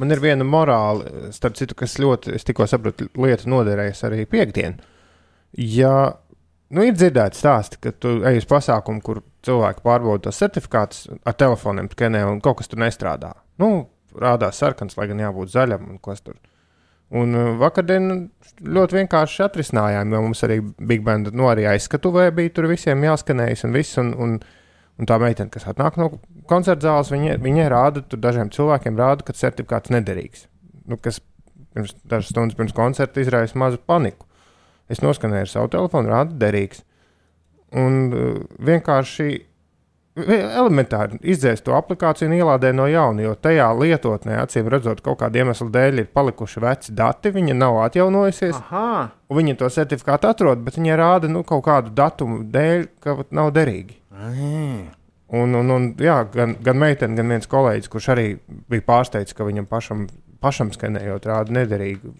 Man ir viena morāla, starp citu, kas ļoti, es tikko sapratu, lieta noderēs arī piekdienu. Ja nu, ir dzirdēts stāsti, ka tu ej uz pasākumu, kur cilvēki pārbauda tos certifikātus ar telefoniem, skenē, un kaut kas tur nestrādā. Nu, rādās sarkans, lai gan jābūt zaļam un kas tur. Un uh, vakardien ļoti vienkārši atrisinājām, jo mums arī Big Band nu, arī aizskatuvē bija tur visiem jāskanējas un viss. Un, un, Un tā meitene, kas atnāk no koncerta zāles, viņa, viņa rāda, tur dažiem cilvēkiem rāda, ka certifikāts nederīgs. Nu, kas pirms dažas stundas pirms koncerta izraisa mazu paniku. Es noskanēju ar savu telefonu, rāda derīgs. Un uh, vienkārši vi- elementāri izdzēst to aplikāciju un ielādē no jauna, jo tajā lietotnē, acīm redzot, kaut kāda iemesla dēļ ir palikuši veci dati, viņa nav atjaunojusies. Viņi to certifikātu atrod, bet viņi rāda nu, kaut kādu datumu dēļ, ka nav derīgi. Un, un, un, jā, gan, gan meitene, gan viens kolēģis, kurš arī bija pārsteigts, ka viņam pašam, pašam skanējot, rāda nederīgi.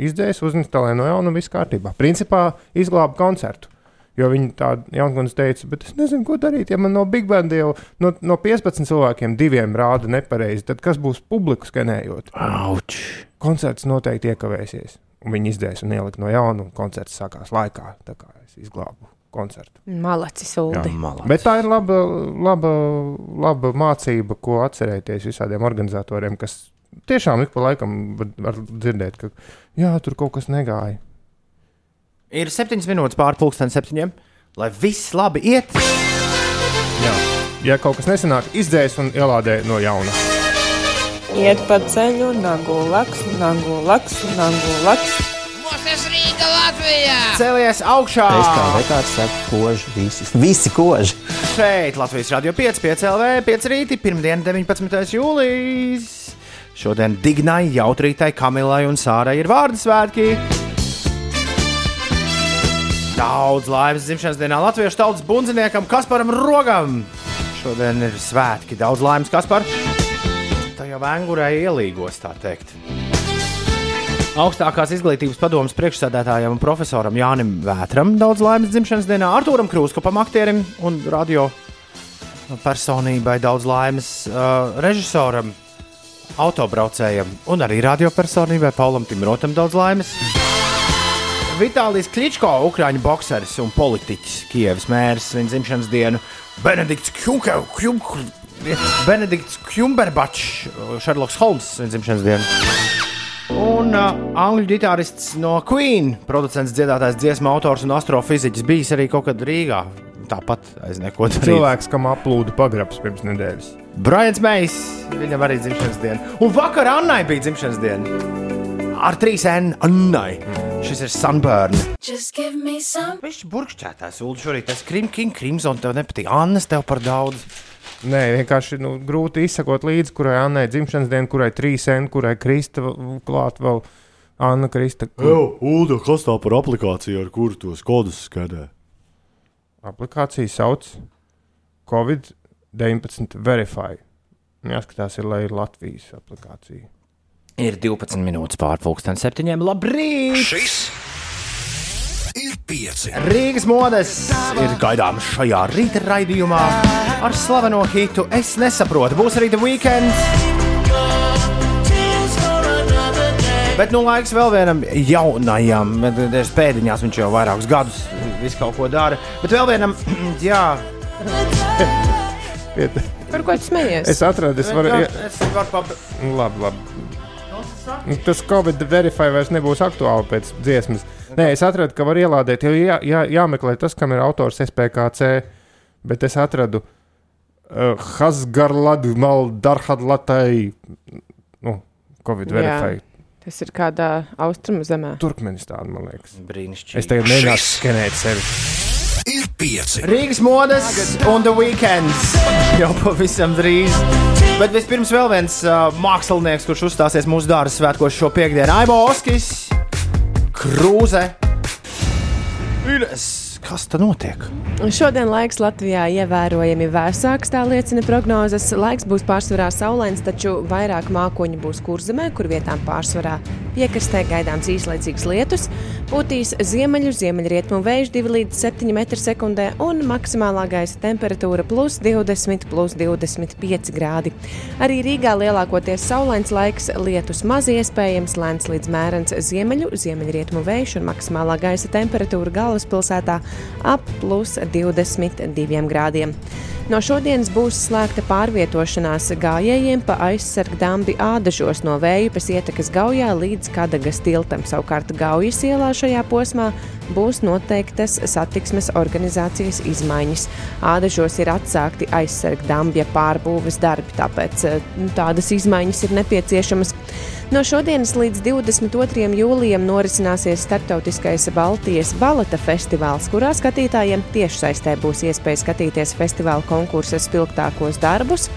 Izdzēs, uzinstalē no jauna un viss kārtībā. Principā izglāba koncertu. Jo viņi tādu jaunkundze teica, bet es nezinu, ko darīt. Ja man no Big Band jau no, no 15 cilvēkiem diviem rāda nepareizi, tad kas būs publiku skanējot? auč! koncerts noteikti iekavēsies. Un viņi izdzēs un ielika no jauna, un koncerts sākās laikā. Tā kā es izglābu koncertu. Malacis, Uldi. Malā. Bet tā ir laba, laba, laba mācība, ko atcerēties visādiem organizatoriem, kas tiešām ik pa laikam var, var dzirdēt, ka jā, tur kaut kas negāja. Ir septiņas minūtes pāri pusdienas septiņiem, lai viss labi iet. Jā. Ja kaut kas nesanāk, izdzēs un ielādē no jauna. Iet pa ceļu, nagu laks, nagu laks, nagu laks. Cēlies augšā! Es kā vetārs saku, koži, visi, visi koži. Šeit Latvijas radio 5, 5 LV, 5 rīti, pirmdiena, 19. jūlijas. Šodien Dignai, Jautrītai, Kamilai un Sārai ir vārdu svētki. Daudz laimes dzimšanas dienā latviešu tautas bundziniekam Kasparam Rogam. Šodien ir svētki, daudz laimes Kaspar. Tā jau vēngurē ielīgos, tā teikt. Augstākās izglītības padomus priekšsēdētājam un profesoram Jānim Vētram daudz laimes dzimšanas dienā, Arthūram Krūskopam, aktierim un radio personībai daudz laimes, uh, režisoram, autobraucējam un arī radiopersonībai Paulam Timrotam daudz laimes. Vitālijas Kličko, ukrāņu bokseris un politiķis, Kievas mērs, viņa dzimšanas dienu, Benedikts Kjumberbačs, Šerloks Holms, viņa dzimšanas dienu. Un uh, angļu ģitārists no Queen, producents, dziedātājs, dziesmu autors un astrofiziķis, bijis arī kaut kad Rīgā. Tāpat aiz neko darīt. Cilvēks, kam aplūda pagrabs pirms nedēļas. Brians Mejs, viņam arī dzimšanas diena. Un vakar Annai bija dzimšanas diena. Ar trīs N Annai. Šis ir Sunburn. Viņš burkšķētājs, Ulu, šorīt tas Krim King Crimson tev nepatīk. Annas tev par daudz. Nē, vienkārši nu, grūti izsekot līdzi, kurai Annai dzimšanas diena, kurai trīs N, kurai Krista klāt vēl Anna Krista. Ulu, kas tā par aplikāciju, ar kuru tos kodus skatē? Aplikācija sauc Covid-19 Verify. Jāskatās, ir, lai ir Latvijas aplikācija. Ir 12 minūtes pārpusdienas septiņiem. Labrīt! Šis ir pieci. Rīgas modes ir gaidāms šajā rīta raidījumā ar slaveno hitu Es nesaprotu. Būs arī The Weekend. Bet nu laiks vēl vienam jaunajam, bet pēdiņās viņš jau vairākus gadus visu kaut ko dara. Bet vēl vienam, jā, Par ko tu smejies? Es atradu, es varu. jā, es varu. Nu, Labi, labi. Nu, Tas Covid verify vairs nebūs aktuāli pēc dziesmas. Nē, es atradu, ka var ielādēt, jo jā, jā, jāmeklē tas, kam ir autors SPKC. Bet es atradu uh, Hasgarladu Maldarhadlatai. Nu, Covid Jā. verify. Tas ir kādā austrumu zemē. Turkmenistāna, man liekas. Brīnišķīgi. Es tagad mēģināšu skenēt sevi. Ir pieci. Rīgas modes un The Weekends jau pavisam drīz. Bet vispirms vēl viens uh, mākslinieks, kurš uzstāsies mūsu dārza svētkos šo piekdienu, Aibo Oskis, Krūze. Ines, kas tā notiek? Šodien laiks Latvijā ievērojami vēsāks, tā liecina prognozes. Laiks būs pārsvarā saulains, taču vairāk mākoņu būs kurzemē, kur vietām pārsvarā piekrastē gaidāms īslaicīgs lietus. Būtīs ziemeļu, ziemeļrietumu vējš 2 līdz 7 m2 un maksimālā gaisa temperatūra plus 20, plus 25 grādi. Arī Rīgā lielākoties saulains laiks, lietus maz iespējams, lēns līdz mērens ziemeļu, ziemeļrietumu vējš un maksimālā gaisa temperatūra galvaspilsētā ap plus 22 grādiem. No šodienas būs slēgta pārvietošanās gājējiem pa aizsargdambi ādažos no Vējupes ietekas gaujā līdz Kadagas tiltam. Savukārt Gaujas ielā šajā posmā būs noteiktas satiksmes organizācijas izmaiņas. Ādažos ir atsākti aizsarga dambja pārbūves darbi, tāpēc eh, nu, tādas izmaiņas ir nepieciešamas. No šodienas līdz 22. jūlijam norisināsies starptautiskais Baltijas baleta festivāls, kurā skatītājiem tiešsaistē būs iespēja skatīties festivāla konkursa spilgtākos darbus.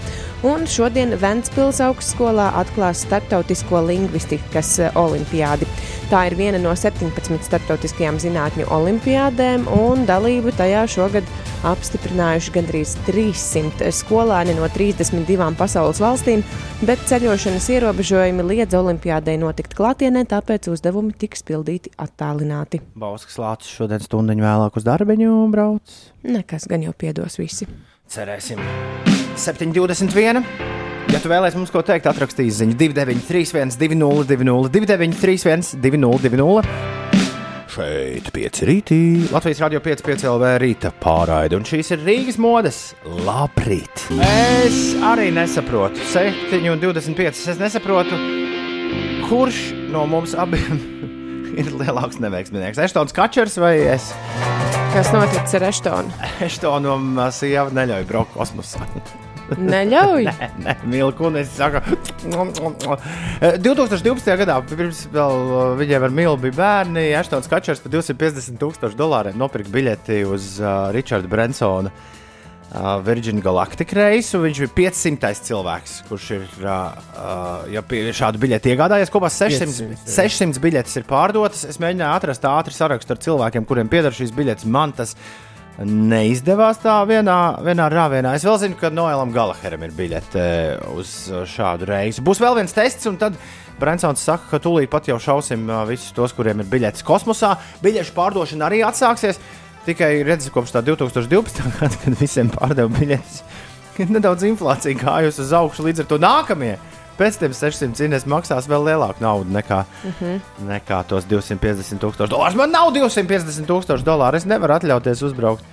Un šodien Ventspils augstskolā atklās Startautisko lingvistikas eh, olimpiādi. Tā ir viena no 17 starptautiskajām zinātņu olimpiādēm, un dalību tajā šogad apstiprinājuši gandrīz 300 skolēni no 32 pasaules valstīm, bet ceļošanas ierobežojumi liedz olimpiādei notikt klātienē, tāpēc uzdevumi tiks pildīti attālināti. Bauskas lācis šodien stundiņu vēlāk uz darbiņu brauc. Nekas gan jau piedos visi. Cerēsim. 7,21. Ja tu vēlēsies mums ko teikt, atrakstīs ziņu 293, 202, 293, 202. Šeit pieci rītī. Latvijas radio 5, 5 LV rīta pārraide. Un šīs ir Rīgas modes. Labrīt! Es arī nesaprotu. 7,25. Es nesaprotu, kurš no mums abiem ir lielāks neveiksminieks. Eštons Kačers vai es? Kas noticis ar Eštonu? Eštonam sieva neļauj braukt kosmosā. Neļauj! Nē, nē Milkunis saka, 2012. gadā, pirms vēl uh, viņiem ar Milu bija bērni, Aštons Kačers par 250 tūkstošu dolāriem nopirka biļeti uz uh, Richarda Brensona uh, Virgin Galactic reisu. Viņš bija 500. cilvēks, kurš ir uh, uh, ja šādu biļeti iegādājies. Kopā 600, 500, 600 biļetes ir pārdotas. Es mēģināju atrast ātru sarakstu ar cilvēkiem, kuriem pieder šīs biļetes. Man tas neizdevās tā vienā, vienā rāvienā. Es vēl zinu, ka Noelam Galaheram ir biļete uz šādu reizi. Būs vēl viens tests, un tad Brensons saka, ka tūlīt pat jau šausim uh, visus tos, kuriem ir biļetes kosmosā. Biļešu pārdošana arī atsāksies. Tikai redzēsim, kopš tā 2012. gada, kad visiem pārdeva biļetes, nedaudz inflācija gājusi uz augšu. Līdz ar to nākamie pēc tam 600 cīnēs maksās vēl lielāku naudu nekā, uh -huh. nekā tos 250 tūkstoši dolāru. Man nav 250 tūkstoši dolāru. Es nevaru atļauties uzbraukt.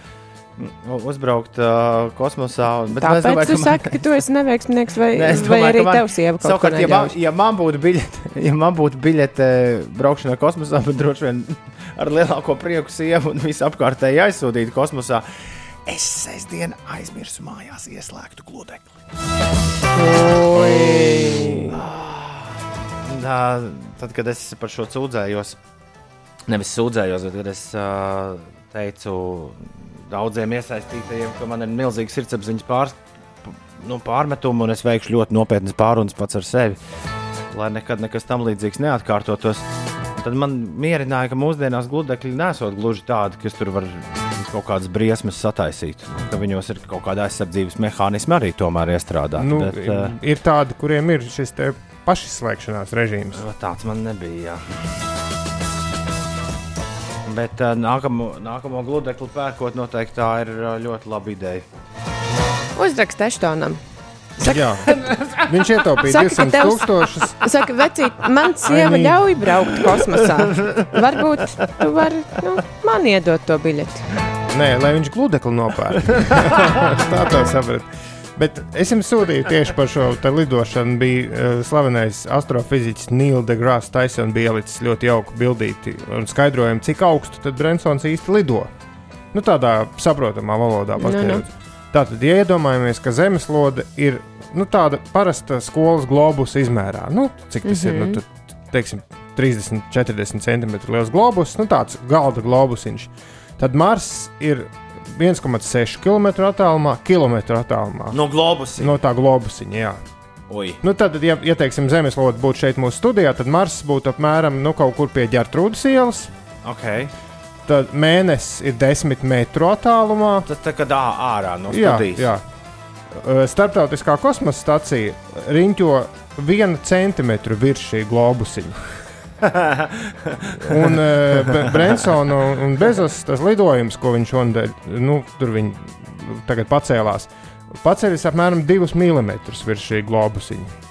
Uzbraukt uh, kosmosā. Bet Tāpēc domāju, tu man- saki, ka tu esi neveiksminieks, vai, Nē, es vai domāju, arī man- tev sieva kaut Savukārt, ja man, ja man būtu biļete, ja man būtu biļete braukšanā kosmosā, tad droši vien ar lielāko prieku sievu un visu apkārtēji aizsūtītu kosmosā. Es sestdien aizmirsu mājās ieslēgtu gludekli. Tā, tad, kad es par šo sūdzējos, nevis sūdzējos, bet kad es uh, teicu daudziem iesaistītajiem, ka man ir milzīgs sirdsapziņas pār, nu, pārmetumi un es veikšu ļoti nopietnas pārunas pats ar sevi, lai nekad nekas tam līdzīgs neatkārtotos. Tad man mierināja, ka mūsdienās gludekļi nesot gluži tādi, kas tur var kaut kādas briesmas sataisīt. Ka viņos ir kaut kāda aizsardzības mehānisma arī tomēr iestrādāta. Nu, bet, uh, ir tādi, kuriem ir šis te pašizslēgšanās režīms. tāds man nebija. Jā. Bet uh, nākamo, nākamo gludekli pērkot, noteikti tā ir uh, ļoti laba ideja. Uzrakst Eštonam. Jā. Viņš ietaupīja Saka, ka 200 tev- tūkstošus. Saka, vecīt, man sieva Ainī. ļauj braukt kosmosā. Varbūt tu vari nu, man iedot to biļeti. Nē, lai viņš gludekli nopērk. Tā tā saprat. Bet es jums sūtīju tieši par šo lidošanu. Bija uh, slavenais astrofiziķis Nils deGrasse Tyson, bija ielicis ļoti jauku bildīti un skaidrojumu, cik augstu tad Brensons īsti lido. Nu, tādā saprotamā valodā Nu, nu. paskaidrots. Tātad, ja iedomājamies, ka zemeslode ir nu, tāda parasta skolas globus izmērā, nu, cik tas mm -hmm. ir, nu, tur, teiksim, 30, 40 cm liels globus, nu, tāds galda globusiņš, tad Mars ir 1,6 km attālumā, kilometru attālumā No globus. no tā globusiņa. Jā. Ui. Nu, tad, ja, ja teiksim, zemeslode būtu šeit mūsu studijā, tad Mars būtu apmēram nu, kaut kur pie ģērtrūdas ielas. Okay. Tad mēnesis ir 10 metru attālumā. Tas tā kā ārā no Jā, studijas. jā. Uh, Startautiskā kosmosa stacija riņķo vienu centimetru virs šī globusiņa. Un uh, Brensona un, Bezos tas lidojums, ko viņš šodien, nu, tur viņi tagad pacēlās, paceļas apmēram 2 mm virs šī globusiņa.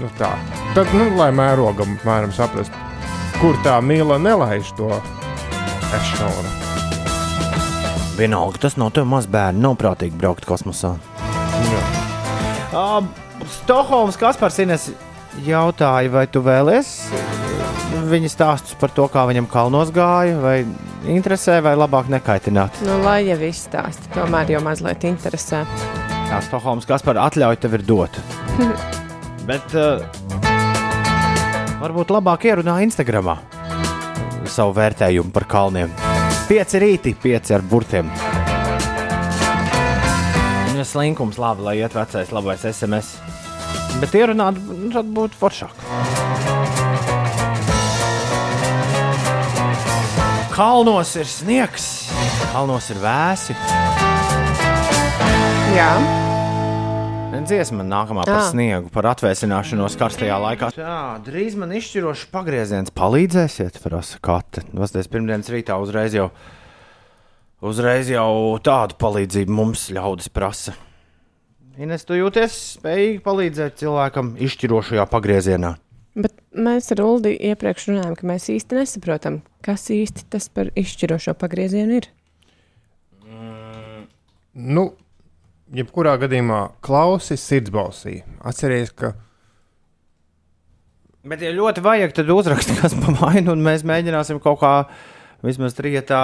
Nu, tā. Tad, nu, lai mērogam, apmēram saprast, kur tā mīla nelaiž to ešonu. Vienalga, tas nav tev maz bērnu. Nav prātīgi braukt kosmosā. Jā. Uh, Stokholmas Kaspars Ines jautāja, vai tu vēlies viņa stāstus par to, kā viņam kalnos gāja, vai interesē, vai labāk nekaitināt. Nu, lai jau viss stāsta, tomēr jau mazliet interesē. Jā, Stokholmas Kaspar atļauj tev ir dot. Bet uh, varbūt labāk ierunā Instagramā savu vērtējumu par kalniem. Pieci rīti, pieci ar burtiem. Ja slinkums labi, lai iet vecais labais SMS. Bet ierunāt, tad būtu foršāk. Kalnos ir sniegs, kalnos ir vēsi. Jā, Dziesma nākamā par Ā. sniegu, par atvēsināšanos karstajā laikā. Jā, drīz man izšķirošs pagrieziens palīdzēsiet, prasa Kate. Vasties pirmdienas rītā uzreiz jau, uzreiz jau tādu palīdzību mums ļaudis prasa. Ines, tu jūties spējīgi palīdzēt cilvēkam izšķirošajā pagriezienā. bet mēs ar Uldi iepriekš runājām, ka mēs īsti nesaprotam, kas īsti tas par izšķirošo pagriezienu ir. Nu, jebkurā gadījumā klausi sirdsbalsī. Atcerieties, ka Bet, ja ļoti vajag, tad uzrakst, kas pa vainu, un mēs mēģināsim kaut kā vismaz trijotā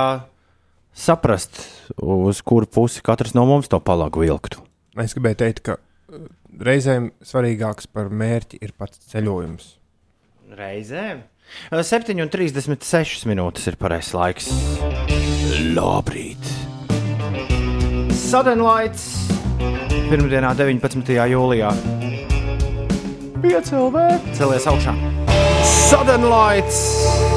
saprast, uz kuru pusi katrs no mums to palagu vilktu. Es gribēju teikt, ka uh, reizēm svarīgāks par mērķi ir pats ceļojums. Reizēm 7,36 minūtes ir pareizais laiks. Labrīt! Suddenlights! Pirmdienā, 19. jūlijā. 5 LV! Celies augšā! Suddenlights!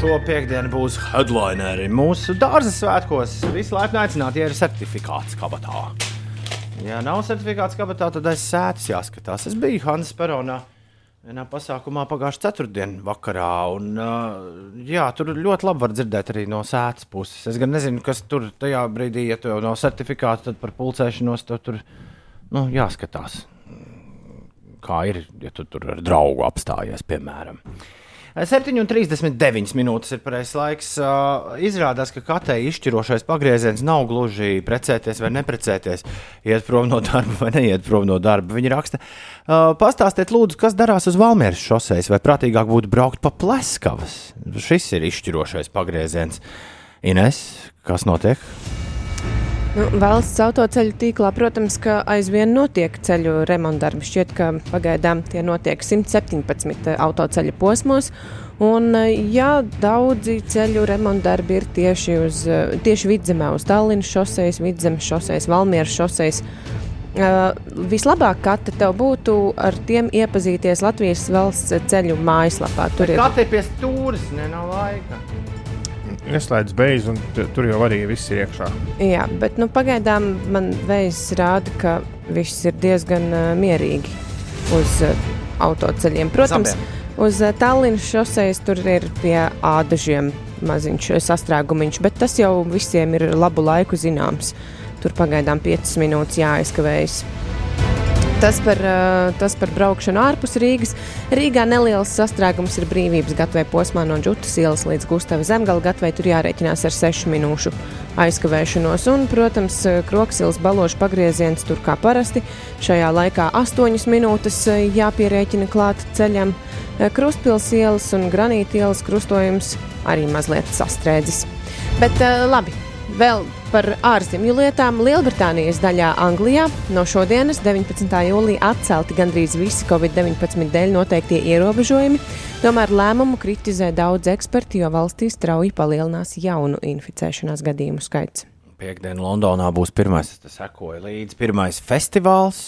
Šo piekdienu būs headlineri mūsu dārza svētkos. Visi laipni aicināti, ja ir certifikāts kabatā. Ja nav certifikāts kabatā, tad aiz sēdes jāskatās. Es biju Hansa Peronā vienā pasākumā pagājušā ceturtdienā vakarā. Un, uh, jā, tur ļoti labi var dzirdēt arī no sēdes puses. Es gan nezinu, kas tur tajā brīdī, ja tev nav certifikāta, tad par pulcēšanos tev tur nu, jāskatās. Kā ir, ja tu tur ar draugu apstājies, piemēram. 7,39 minūtes ir pareizais laiks. Uh, izrādās, ka katrai izšķirošais pagrieziens nav gluži precēties vai neprecēties, iet prom no darba vai neiet prom no darba. Viņi raksta, uh, pastāstiet, lūdzu, kas darās uz Valmieras šoseis, vai prātīgāk būtu braukt pa pleskavas. Šis ir izšķirošais pagrieziens. Ines, kas notiek? Nu, valsts autoceļu tīklā, protams, ka aizvien notiek ceļu remontdarbi. Šķiet, ka pagaidām tie notiek 117 autoceļu posmos. Un, jā, daudzi ceļu remontdarbi ir tieši, uz, tieši vidzemē, uz Tallinas šoseis, vidzemes šoseis, Valmieras šoseis. Uh, vislabāk, ka tev būtu ar tiem iepazīties Latvijas valsts ceļu mājaslapā. Tur ir Katra ir pie stūres, ne nav laika. Ieslēdz beigas, un tur jau arī viss ir iekšā. Jā, bet nu, pagaidām man veids rāda, ka viss ir diezgan uh, mierīgi uz uh, autoceļiem. Protams, Zabiem. uz uh, Tallinas šoseis tur ir pie ādažiem maziņš sastrēgumiņš, bet tas jau visiem ir labu laiku zināms. Tur pagaidām 5 minūtes jāaizkavējas. Tas par, tas par braukšanu ārpus Rīgas. Rīgā neliels sastrēgums ir brīvības gatavē posmā no Džutas ielas līdz Gustavas zemgala gatavē. Tur jārēķinās ar 6 minūšu aizkavēšanos. Un, protams, Kroksils balošu pagrieziens tur kā parasti. Šajā laikā 8 minūtes jāpierēķina klāt ceļam. Krustpils ielas un Granīta ielas krustojums arī mazliet sastrēdzis. Bet labi, vēl par ārzemju lietām. Lielbritānijas daļā Anglijā no šodienas, 19. jūlijā, atcelti gandrīz visi Covid-19 dēļ noteiktie ierobežojumi. Tomēr lēmumu kritizē daudz eksperti, jo valstī strauji palielinās jaunu inficēšanās gadījumu skaits. Piektdienā Londonā būs pirmais, es te sekoju līdzi, pirmais festivāls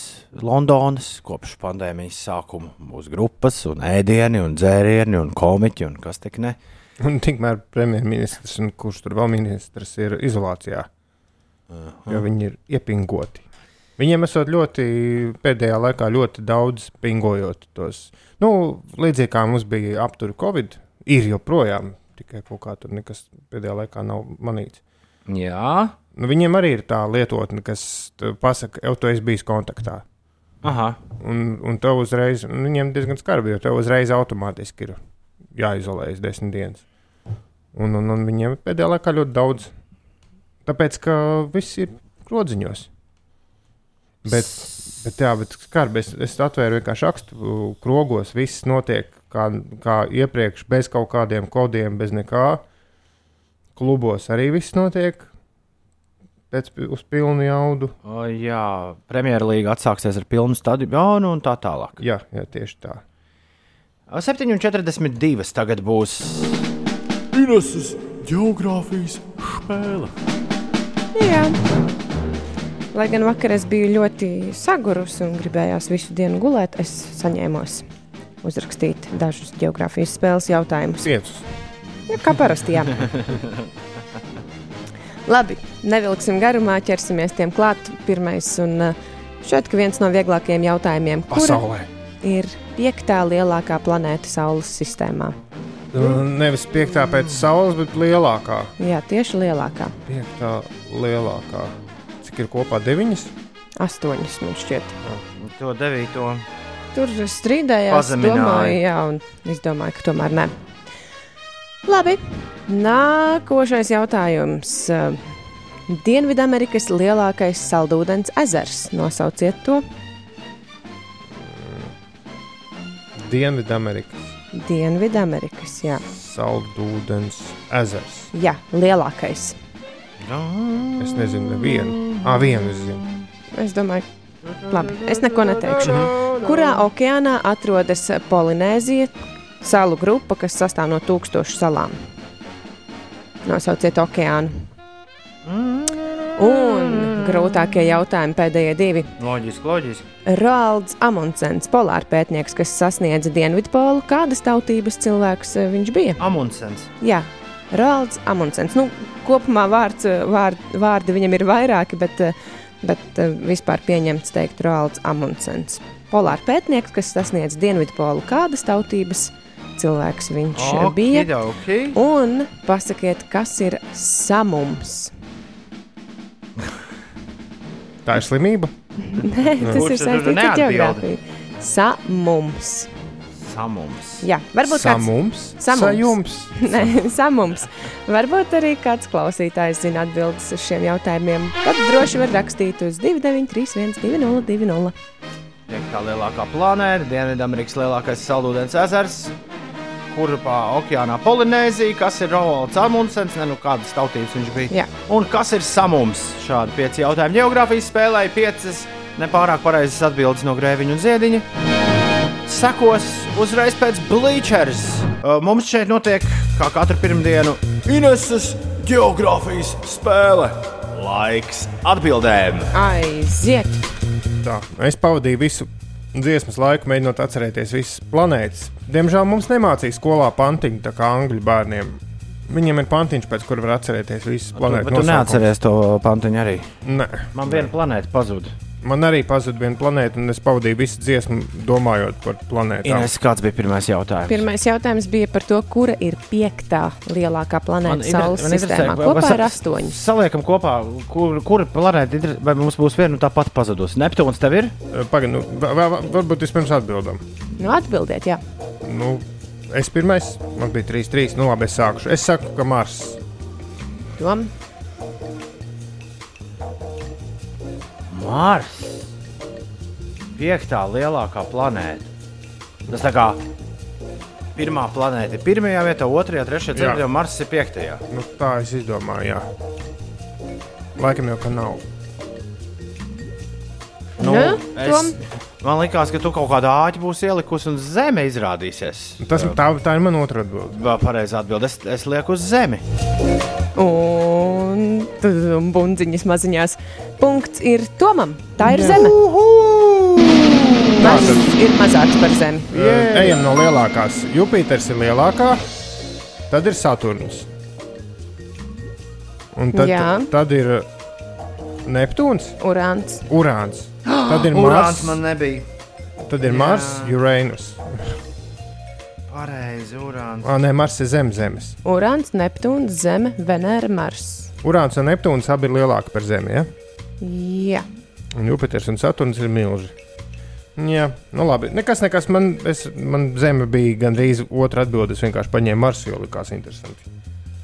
Londonas kopš pandēmijas sākuma. Būs grupas, un ēdieni, un dzērieni, un komiķi, un kas tik ne. Un tikmēr premjerministrs, un kurš tur vēl ministrs, ir izolācijā. Jo viņi ir iepingoti. Viņiem esot ļoti pēdējā laikā ļoti daudz pingojot tos. Nu, līdzīgi kā mums bija apturi Covid, ir joprojām tikai kaut kā tur nekas pēdējā laikā nav manīts. Jā, Nu, viņiem arī ir tā lietotne, kas pasaka, jau tu esi bijis kontaktā. aha. Un, un tev uzreiz, un viņiem diezgan skarbi, jo tev uzreiz automātiski ir jāizolējas desmit dienas. Un, un, un viņiem pēdējā laikā ļoti daudz. Tāpēc, ka viss ir grodziņos. Bet, bet, jā, bet skarbi, es, es atvēru vienkārši rakstu krogos. Viss notiek kā, kā iepriekš, bez kaut kādiem kodiem, bez nekā. Klubos arī viss notiek pēc uz pilnu jaudu. O, jā, Premjerlīga atsāksies ar pilnu stadionu un tā tālāk. Jā, jā tieši tā. 7,42 tagad būs Ineses geogrāfijas spēle. Jā. Lai gan vakar es biju ļoti sagurusi un gribējās visu dienu gulēt, es saņēmos uzrakstīt dažus geogrāfijas spēles jautājumus. Piecus. Ja, kā parasti, jā. Labi, nevilksim garumā, ķersimies tiem klāt. Pirmais, un uh, šeit ka viens no vieglākajiem jautājumiem, kura Pasaulē. Ir piektā lielākā planēta Saules sistēmā. Nu, Nevis piektā pēc saules, bet lielākā. Jā, tieši lielākā. Piektā lielākā. Cik ir kopā deviņas? Astoņas, man šķiet. To devīto. Tur strīdējās, domāju, jā, un es domāju, ka tomēr ne. Labi, nākošais jautājums. Dienvidamerikas lielākais saldūdens ezers. Nosauciet to. Dienvidamerikas Dienvidamerikas, jā. saldūdens ezers. jā, lielākais. Es nezinu, nevienu. Ah, vienu es zinu. Es domāju, labi, es neko neteikšu. Kurā okeānā atrodas Polinēzija, salu grupa, kas sastāv no tūkstošu salām? Nosauciet okeānu. Un grūtākie jautājumi pēdējie divi. Loģiski, loģiski. Roalds Amundsens, polārpētnieks, kas sasniedza Dienvidpolu, kādas tautības cilvēks eh, viņš bija? Amundsens. Jā, Roalds Amundsens. Nu, kopumā vārds, eh, vārd, vārdi viņam ir vairāki, bet, eh, bet vispār pieņemts teikt Roalds Amundsens. Polārpētnieks, kas sasniedz Dienvidpolu, kādas tautības cilvēks viņš okay, bija? Okay. Un pasakiet, kas ir samums? Tā ir slimība. Nē, tas Kurš ir saistīts ar geogrāfiju. Samums. Samums. Jā, varbūt kāds Samums. Samums. Sajums. Nē, samums. Varbūt arī kāds klausītājs zina atbildes uz šiem jautājumiem. Tad droši var rakstīt uz 293, 202. Piektā lielākā planēta, Dienvidamerikas lielākais saldūdens ezers, kurpā okeānā Polinēzija, kas ir Rolands Amundsens, ne nu kādas tautības viņš bija. Jā. Un kas ir samums? Šādi pieci jautājumi geogrāfijas spēlē, piecas nepārāk pareizas atbildes no grēviņa un ziediņa. Sekos uzreiz pēc Bleachers. Uh, Mums šeit notiek, kā katru pirmdienu, Ineses geogrāfijas spēle. Laiks atbildēm. Aiziet! Tā, es pavadīju visu dziesmas laiku, mēģinot atcerēties visas planētas. Diemžēl mums nemācīja skolā pantiņu, tā kā angļu bērniem. Viņiem ir pantiņš, pēc kura var atcerēties visas planētas. Bet tu neatceries to pantiņu arī. Nē, Man viena planēta pazuda. Man arī pazuda viena planēta, un es pavadīju visu dziesmu domājot par planētām. Ines, kāds bija pirmais jautājums? Pirmais jautājums bija par to, kura ir piektā lielākā planēta Saules sistēmā. vai- Kopā vai ir sa- astoņas. Saliekam kopā, kur, kur planēta ir, vai mums būs viena un tā pati pazudusi. Neptūns tev ir? Pagaid, nu, va- va- varbūt vispirms atbildam. Nu, atbildiet, jā. Nu, es pirmais, man bija 3, 3. Nu, labi, es sākušu. Es saku, ka Mars. Dom. Mars. Piektā lielākā planēta. Tas tā kā pirmā planēta ir pirmajā vietā, otrajā, trešajā, Jā. ceturtajā, Mars ir piektajā. Nu, tā es izdomāju, jā. Laikam jau ka nav. Nu, Nu, es, Tom? Man liekas, ka tu kaut kādā āķī būsi ielikusi un zeme izrādīsies. Tas, tā, tā ir mana otra atbilde. Vēl pareizi atbild. Es, es lieku uz zemi. Un tudum, bundziņas maziņās. Punkts ir Tomam. Tā ir zeme. Mars ir mazāks par zemi. Yeah. Ejam no lielākās. Jupiters ir lielākā, tad ir Saturns. Un tad, Jā. tad ir Neptūns, Urāns. Urāns. Tad ir Urāns Mars, man nebija. tad ir Jā. Mars Uranus. Pareizi, Urāns. Ah, nē, Mars ir zem zemes. Urāns, Neptūns, Zeme, Venēra, Mars. Urāns un Neptūns abi ir lielāki par Zemi. Ja? Jā, Un Jupiters un Saturns ir milži. Jā, nu labi. Nekas, nekas. Man, es, man zeme bija gandrīz otra atbilde. Es vienkārši paņēmu Marsu, jo likās interesanti.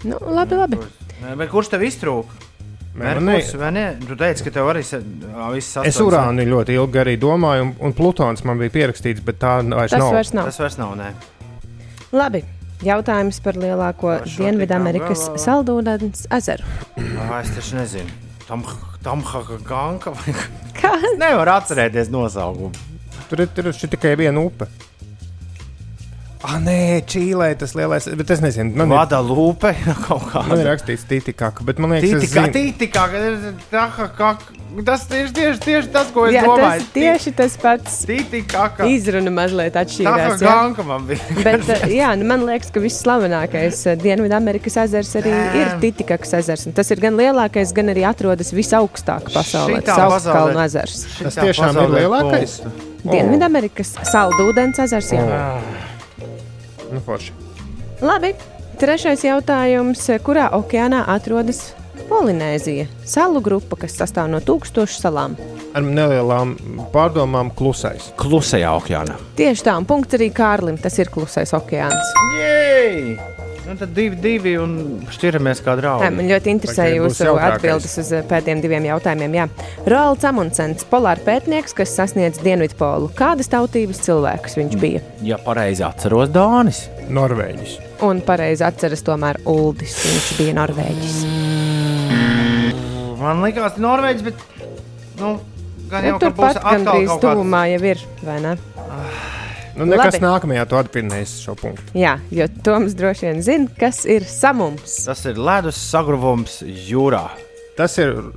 nu, labi, labi. Nē, Bet kurš tev iztrūka? Merkurs, vai ne? Tu teici, ka tev arī viss Es astoņas- urānu ļoti ilgi arī domāju, un, un Plutons man bija pierakstīts, bet tā vairs Tas nav. vairs nav. Tas vairs nav, nē. Labi. Jautājums par lielāko Dienvidamerikas saldūdens ezeru. Ā, Es taču nezinu. Tam, tam Hagaganka vai Kā? Nevar atcerēties nosaukumu. Tur ir, tur ir šī tikai viena upe. Ah, nē, Čīlē tas lielais, bet es nezinu, man, ir, Vada lūpe kaut kā. man ir rakstīts Titikaka, bet man liekas, Tītikā, es zinu. tītikā, ka ir tā, kā, kā, tas tieši, tieši, tieši tas, ko es Jā, domāju. tas tieši tas pats. Tītikā, kā Izruna mazliet tā atšķīrās. jā. ganka man bija. Bet, jā, nu man liekas, ka visslavenākais eh, Dienvidamerikas ezers arī ir Titikakas ezers. un Tas ir gan lielākais, gan arī atrodas visaugstāk pasaulē. Tas ir Augstkalnu ezers. Tas tiešām ir lielākais. Dienvidamerikas saldūdens ezers. Jā. Nu, forši. Labi, trešais jautājums. Kurā okeānā atrodas Polinēzija? Salu grupa, kas sastāv no tūkstošu salām. Ar nelielām pārdomām klusais. Klusajā okeānā. Tieši tā, un punkts arī Kārlim. Tas ir klusais okeāns. Jej! Nu, tad divi, divi un šķiramies kā draugi. man ļoti interesē Vai jūsu atbildes uz eh, pēdējiem diviem jautājumiem. Jā. Roalds Amundsens, polāra pētnieks, kas sasniedz Dienvidpolu. Kādas tautības cilvēks viņš bija? Ja pareizi atceros Dānis. Norvēģis. Un pareizi atceras tomēr Uldis. Viņš bija Norvēģis. Man liekas, tas ir Norvēģis, bet. Nu, gan jau Nu, ka būs Turpat atkal gandrīz kaut kāds. tuvumā jau ir, vai ne? Nu, nekas Labi. nākamajā tu atpirnēsi šo punktu. Jā, jo Toms droši vien zina, kas ir samums. Tas ir ledus sagruvums jūrā. Tas ir uh,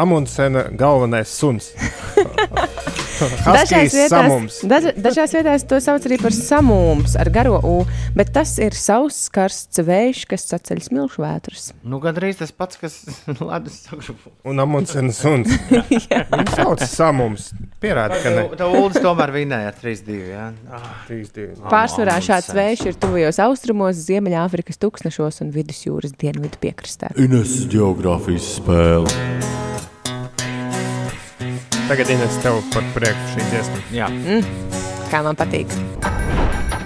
Amundsena galvenais suns. Dažās samums. vietās, daž, dažās vietās to sauc arī par samūmu, ar garo U, bet tas ir sauss, karsts vējš, kas saceļ smilšu vētrus. Nu, gandrīz tas pats, kas ledus sagruvums. Un Amundsena suns. Viņš sauc samums. Pierāda, ka ne. Tā Uldis tomēr vinēja ar 3-2. Ja? Ah, 3-2. Pārsvarā Amundsens. šāds vējš ir tuvajos austrumos, Ziemeļāfrikas tūkstošos un Vidusjūras dienvidu piekrastē. Ines geogrāfijas spēle. Tagad Ines tev par priekšu šī dziesma. Jā, Kā man patīk.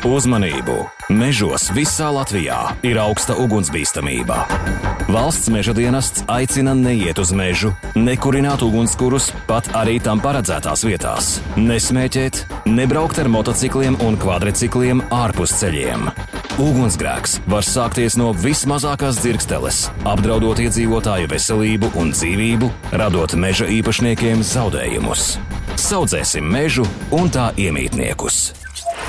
Uzmanību! Mežos visā Latvijā ir augsta ugunsbīstamība. Valsts meža dienests aicina neiet uz mežu, nekurināt ugunskurus pat arī tam paredzētās vietās, nesmēķēt, nebraukt ar motocikliem un kvadricikliem ārpus ceļiem. Ugunsgrēks var sākties no vismazākās dzirksteles, apdraudot iedzīvotāju veselību un dzīvību, radot meža īpašniekiem zaudējumus. Saudzēsim mežu un tā iemītniekus!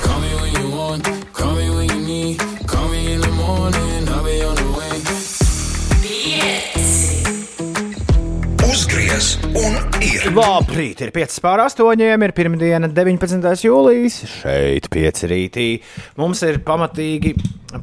Call me when you want, call Uzgriez un ir. Labrīt, ir 5 pār 8, ir pirmdiena, 19. jūlijas. Šeit 5 rītī. Mums ir pamatīgi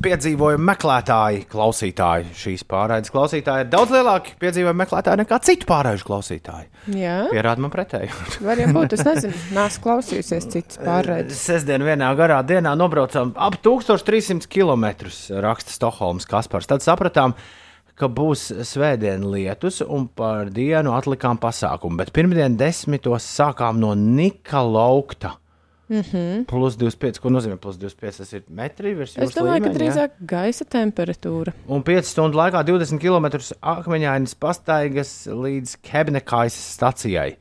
piedzīvojumi meklētāji, klausītāji. Šīs pārraides klausītāji ir daudz lielāki piedzīvojumi meklētāji nekā citu pārraižu klausītāji. Jā, Pierāda man pretēju. var jau būt. Es nezinu, nāc klausījusies citas pārraides. Sestdien vienā garā dienā nobraucām ap 1300 km, raksta Stokholmas Kaspars. Tad sapratām, ka būs svētdiena lietus, un par dienu atlikām pasākumu. Bet pirmdien desmitos sākām no Nika laukta. Mm -hmm. Plus 25, ko nozīmē plus 25? Tas ir metri virs jūras Es domāju, ka līmeņa, jā? drīzāk gaisa temperatūra. Un 5 stundu laikā 20 km akmeņainas pastaigas līdz Kebnekaisas stacijai.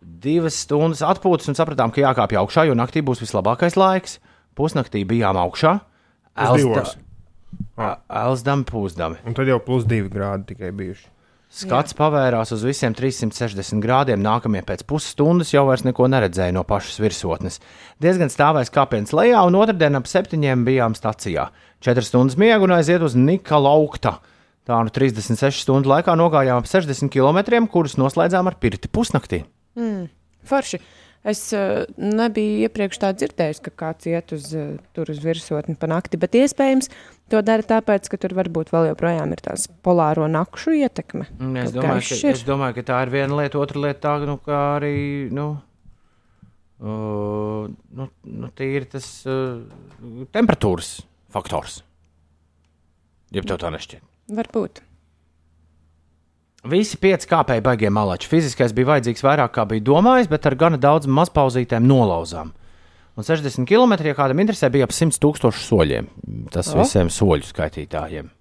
Divas stundas atpūtas un sapratām, ka jākāpj augšā, jo naktī būs vislabākais laiks. Pusnaktī bijām augšā. Divos. Elsdami, pūzdami. Un tad jau plus 2 grādi tikai bijuši. Skats pavērās uz visiem 360 grādiem. Nākamie pēc pusstundas jau vairs neko neredzēja no pašas virsotnes. Diezgan stāvēs kāpiens lejā, un otrdien ap septiņiem bijām stacijā. Četras stundas miega un aiziet uz Nika laukta. Tā nu 36 stundu laikā nogājām ap 60 km, kurus noslēdzām ar pirti pusnaktī. Forši. Es uh, nebiju iepriekš tā dzirdējis, ka kāds iet uz, uh, tur uz virsotni pa nakti, bet iespējams to dara tāpēc, ka tur varbūt vēl joprojām ir tās polāro nakšu ietekme. Un Es domāju, ka, ir. es domāju, ka tā ir viena lieta, otra lieta tā, nu, kā arī. Nu, Uh, nu, nu, tīri tas uh, temperatūras faktors. Ja tev tā nešķiet. Varbūt. Visi pieci kāpēji baigie malači. Fiziskais bija vajadzīgs vairāk, kā bija domājis, bet ar gana daudz mazpauzītēm nolauzām. Un 60 km, ja kādam interesē, bija ap 100 tūkstošu soļiem. Tas O. visiem soļu skaitītājiem.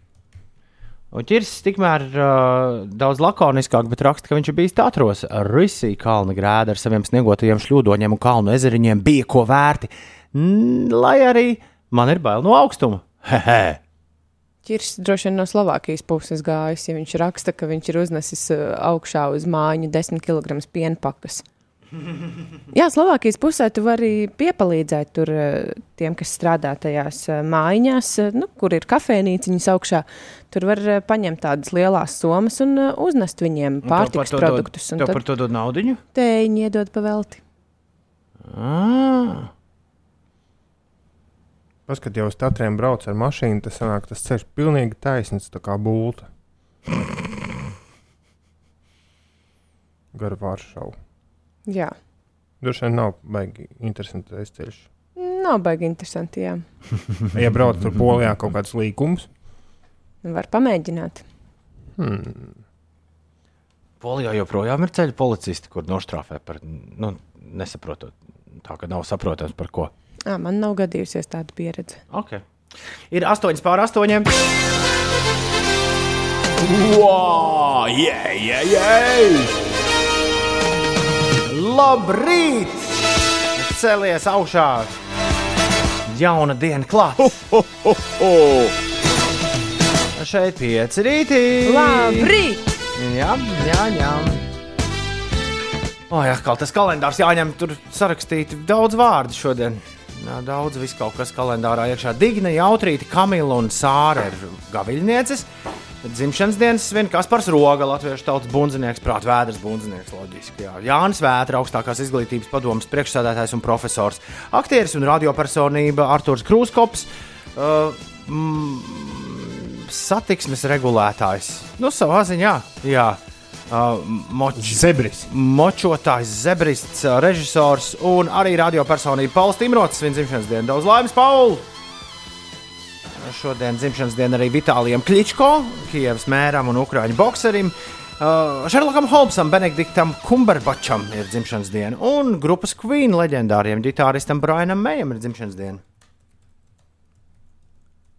Un ķirsis tikmēr uh, daudz lakoniskāk, bet raksta, ka viņš ir bijis Tatros Risī kalna grēda ar saviem sniegotajiem šļūdoņiem un kalnu ezeriņiem bija ko vērti. N lai arī man ir bail no augstuma. Hehe! Čirs droši vien no Slovākijas puses gājis, ja viņš raksta, ka viņš ir uznesis uh, augšā uz mājiņu 10 kg piena pakas. Jā, Slovākijas pusē tu vari piepalīdzēt tur eh, tiem, kas strādā tajās eh, mājiņās, eh, nu, kur ir kafejnīciņas augšā. Tur var eh, paņemt tādas lielas somas un eh, uznest viņiem pārtikas produktus. Tev par to dod naudu? tējiņu iedod pavelti. Ah. Paskat, jau uz tatriem brauc ar mašīnu, tas sanāk, tas ceļš pilnīgi taisns, tā kā būta. Gar Vāršavu. Jā, Droši vien nav baigi interesantais ceļš. nav baigi interesanti. Jā. Ja brauc tur polijā kaut kāds līkums, Var pamēģināt. hmm. Polijā joprojām ir ceļu policisti, kur noštrāfē par nu, nesaprotot. Tā kā nav saprotams par ko. À, man nav gadījusies tāda pieredze. Okay. Ir 8 pār 8. Wow! Yeah, yeah, yeah! Labrīt! Celies augšā! Jauna diena klāta! Šeit pieci rītī! Labrīt! Jā, jā, jā. O, jā, kā tas kalendārs jāņem, tur sarakstīti daudz vārdu šodien. Jā, daudz viss kaut kas kalendārā iekšā. Digna, Jautrīta, Kamila un Sāra ir gaviļnieces. Dzimšanas dienas svin Kaspars Roga, latviešu tautas bundzinieks, prātvēders bundzinieks, loģiski. Jā. Jānis Vētra, augstākās izglītības padomas priekšsēdētājs un profesors, aktieris un radiopersonība Artūrs Krūskops. Uh, mm, satiksmes regulētājs. Nu, savā ziņā, jā. Uh, moč, zebris. Močotājs, zebrists, uh, režisors un arī radiopersonība Pauls Timrots. Viņa dzimšanas diena. Daudz laimes, Paul! Šodien dzimšanas diena arī Vitālijam Kličko, Kievas mēram un Ukrāņu bokserim. Uh, Šerlokam Holmsam, Benediktam Kumberbačam ir dzimšanas diena, un grupas Queen leģendāriem ģitāristam Brianam Mejam ir dzimšanas diena.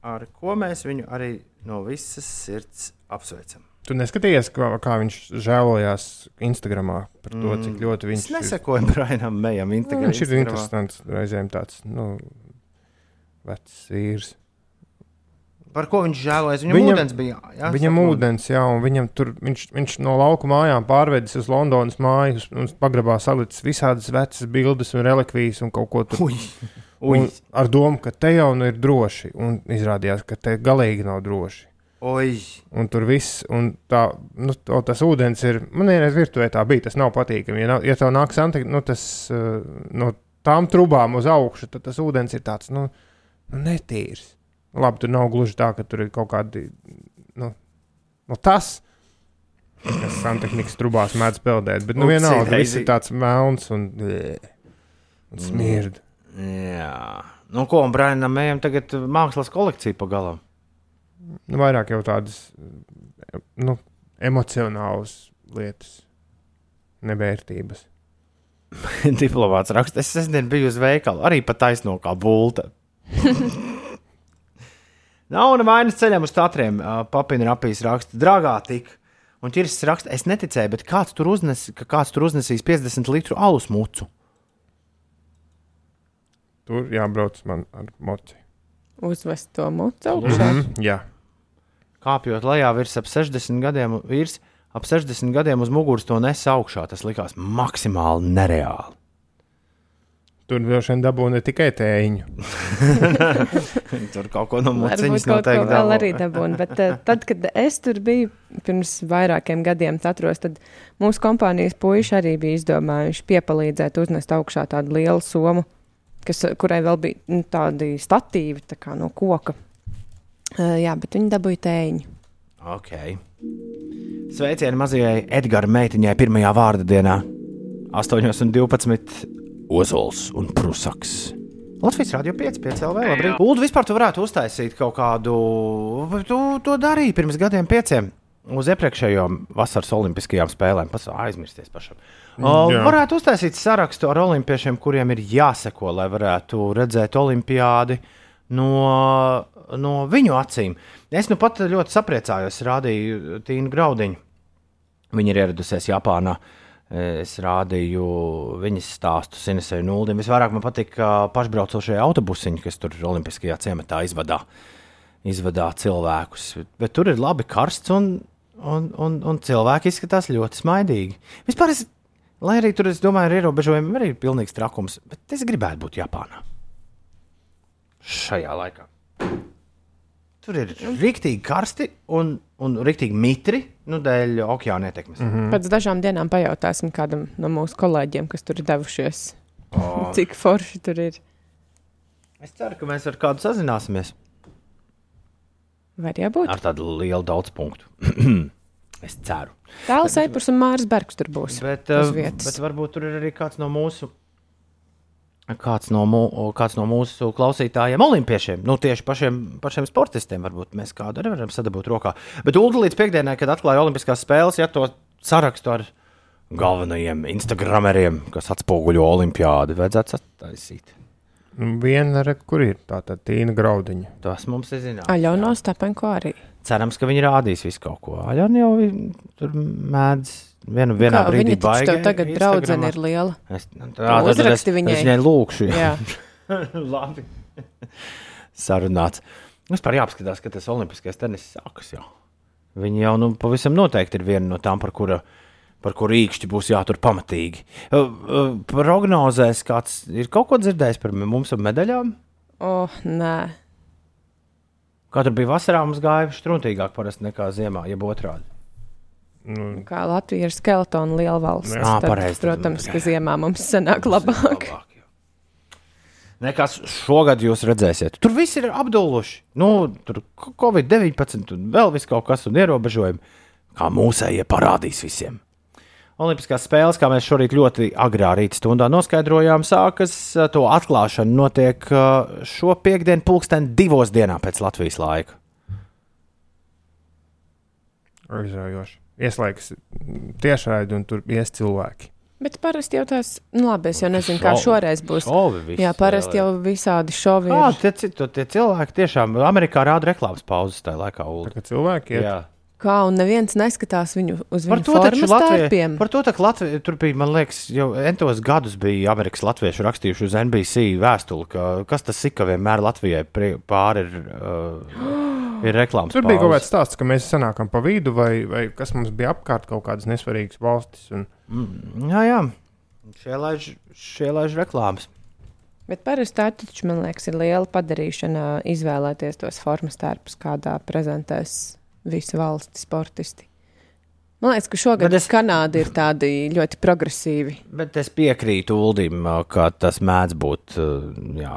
Ar ko mēs viņu arī no visas sirds apsveicam. Tu neskatījies, kā, kā viņš žēlojās Instagramā par to, cik Mm, ļoti viņš Es nesekoju Brianam Mejam. Nu, Instagram, viņš ir interesants, reizēm tāds nu, vecs vīrs. Par ko viņš žēlojas? Viņam, viņam ūdens bija. Jā, viņam saprotu. ūdens, jā, un viņam tur, viņš, viņš no lauka mājām pārvedis uz Londonas māju, un pagrabā salicis visādas vecas bildes un relikvijas un kaut ko tādu. Ui, ui. Ar domu, ka te jau nu ir droši, un izrādījās, ka te galīgi nav droši. Oi. Un tur viss, un tā, nu, to, tas ūdens ir. Man vienreiz virtuvē tā bija, tas nav patīkami. Ja, nav, ja tev nāk santi, nu, tas uh, no tām trubām uz augšu, tad tas ūdens ir tāds, nu, nu netīrs. Labi, tur nav gluži tā, ka tur ir kaut kādi, nu, nu tas, kas santehnikas trubās mēdz peldēt, bet, nu, Upsi vienalga, viss daisy. ir tāds melns un, un smird. Jā. Nu, ko, un Brianam Mejam tagad mākslas kolekcija pagalam. Nu, vairāk jau tādas, nu, emocionālas lietas, nevērtības. Diplomāts raksta, es sestdien biju uz veikalu, arī pat taisno kā bulta. Nav nevainas ceļam uz tatriem. ā, Papina rapīs raksta, dragā tik. Un ķirs raksta, es neticēju, bet kāds tur, uznes, ka kāds tur uznesīs 50 litru alus mucu. Tur jābrauc man ar moci. Uzvest to mucu augšā. Mhm, jā. Kāpjot lejā virs ap 60 gadiem, virs ap 60 gadiem uz muguras to nes augšā. Tas likās maksimāli nereāli. Tur droši vien dabū ne tikai tēņu. Tur kaut ko no muciņas noteikti vēl dabū. arī dabūna. Bet uh, tad, kad es tur biju pirms vairākiem gadiem, atros, tad mūsu kompānijas puiši arī bija izdomājuši piepalīdzēt uznest augšā tādu lielu somu, kas, kurai vēl bija nu, tādi statīvi tā kā no koka. Uh, jā, bet viņi dabūja tēņu. Okay. Sveicieni mazajai Edgara meitiņai pirmajā vārda dienā, 8,12. Ozols un Prusaks. Latvijas Rādio 5, 5 LV. Labrīt. Ulu, vispār tu varētu uztaisīt kaut kādu. Tu to darīji pirms gadiem, pieciem. Uz iepriekšējām vasaras olimpiskajām spēlēm. Pats aizmirsties pašam. O, Jā. varētu uztaisīt sarakstu ar olimpiešiem, kuriem ir jāseko, lai varētu redzēt olimpiādi no, no viņu acīm. Es nu pat ļoti sapriecājos, rādīju Tīnu Graudiņu. Viņa ir ieradusies Japānā. Es rādīju viņas stāstu Sinesai Nuldim. Visvairāk man patīk uh, pašbraucošie autobusiņi, kas tur Olimpiskajā ciematā izvadā, izvadā cilvēkus. Bet tur ir labi karsts un, un, un, un cilvēki izskatās ļoti smaidīgi. Vispār es, lai arī tur, es domāju, ir ierobežojumi, arī ir pilnīgs trakums, bet es gribētu būt Japānā. Šajā laikā. Tur ir rīktīgi karsti un, un rīktīgi mitri, nu, dēļ okeāna ietekmes. Mm -hmm. Pēc dažām dienām pajautāsim kādam no mūsu kolēģiem, kas tur ir devušies. O. Cik forši tur ir. Es ceru, ka mēs ar kādu sazināsimies Var jābūt. ar tādu lielu daudz punktu. es ceru. Tāls Eipurs un Māris Bergs tur būs. Bet, uh, vietas. bet varbūt tur ir arī kāds no mūsu. Kāds no, mū, kāds no mūsu klausītājiem, olimpiešiem, nu tieši pašiem, pašiem sportistiem, varbūt mēs kādu arī varam sadabūt rokā. Bet Ulu līdz piekdienai, kad atklāja Olimpiskās spēles, ja to sarakstu ar galvenajiem Instagrameriem, kas atspoguļo olimpiādu, vajadzētu sataisīt. Nu, Viena, re, kur ir tā tā Tīna Graudiņa. Tas mums ir zināms. Aļona Stepenko arī. Cerams, ka viņi rādīs visu kaut ko. Aļona jau tur mēdz vienu, vienā Kā, brīdī baigi tev tagad draudzene ir liela. Es, tā, tad es, Uzraksti es viņai. viņai lūkšu. Jā. Labi. Sarunāts. Par jāapskatās, ka tas olimpiskais tenis sākas jau. Viņi jau nu, pavisam noteikti ir viena no tām, par kura, par kuru īkšķi būs jātur pamatīgi. Uh, uh, Prognozēs kāds ir kaut ko dzirdējis par mums ar medaļām? O, nē. Kā tur bija vasarā, mums gāja struntīgāk parasti nekā ziemā, jeb otrādi. Nu, Kā Latvija ir skeletona liela valsts. Jā, tad, pareizi, protams, ka ziemā mums sanāk labāk. Nekas šogad jūs redzēsiet. Tur viss ir apduluši. Nu, tur Covid-19 un vēl viss kaut kas un ierobežojumi. Kā mūsējie parādīs visiem. Olimpiskās spēles, kā mēs šorīt ļoti agrā rīta stundā noskaidrojām, sākas eh, to atklāšana notiek eh, šo piekdienu, pulksten divos dienā pēc Latvijas laika. aizraujoši. Ieslēgs tiešraidi un tur ies cilvēki. Bet parasti jau tās, nu labi, es jau nezinu, kā šoreiz būs. Šovi visi Jā, parasti jau visādi šovi Jā, ir. tie, ci- tie cilvēki tiešām Amerikā rāda reklāmas pauzes tajā laikā. Tā kā cilvēki iet. Jā. Kā un neviens neskatās viņu uz Par viņu Latvija, tērpiem. par to taču Latvija, tur bija, man liekas, jau entos gadus bija Amerikas latvieši rakstījuši uz NBC vēstuli, ka kas tas ir, ka vienmēr Latvijai pāri ir, uh, ir reklāmas. Tur bija kaut kāds stāsts, ka mēs sanākam pa vidu, vai, vai kas mums bija apkārt, kaut kādas nesvarīgas valstis. Un... Mm, Jā, jā. Šie laiž, šie laiž reklāmas. Bet parasti tā taču, man liekas, ir liela padarīšana izvēlēties tos formas tērpus, kādā prezentēs visi valsts sportisti. Man liekas, ka šogad es-. Kanāda ir tādi ļoti progresīvi. Bet es piekrītu Uldim, uh, ka tas mēdz būt uh, jā,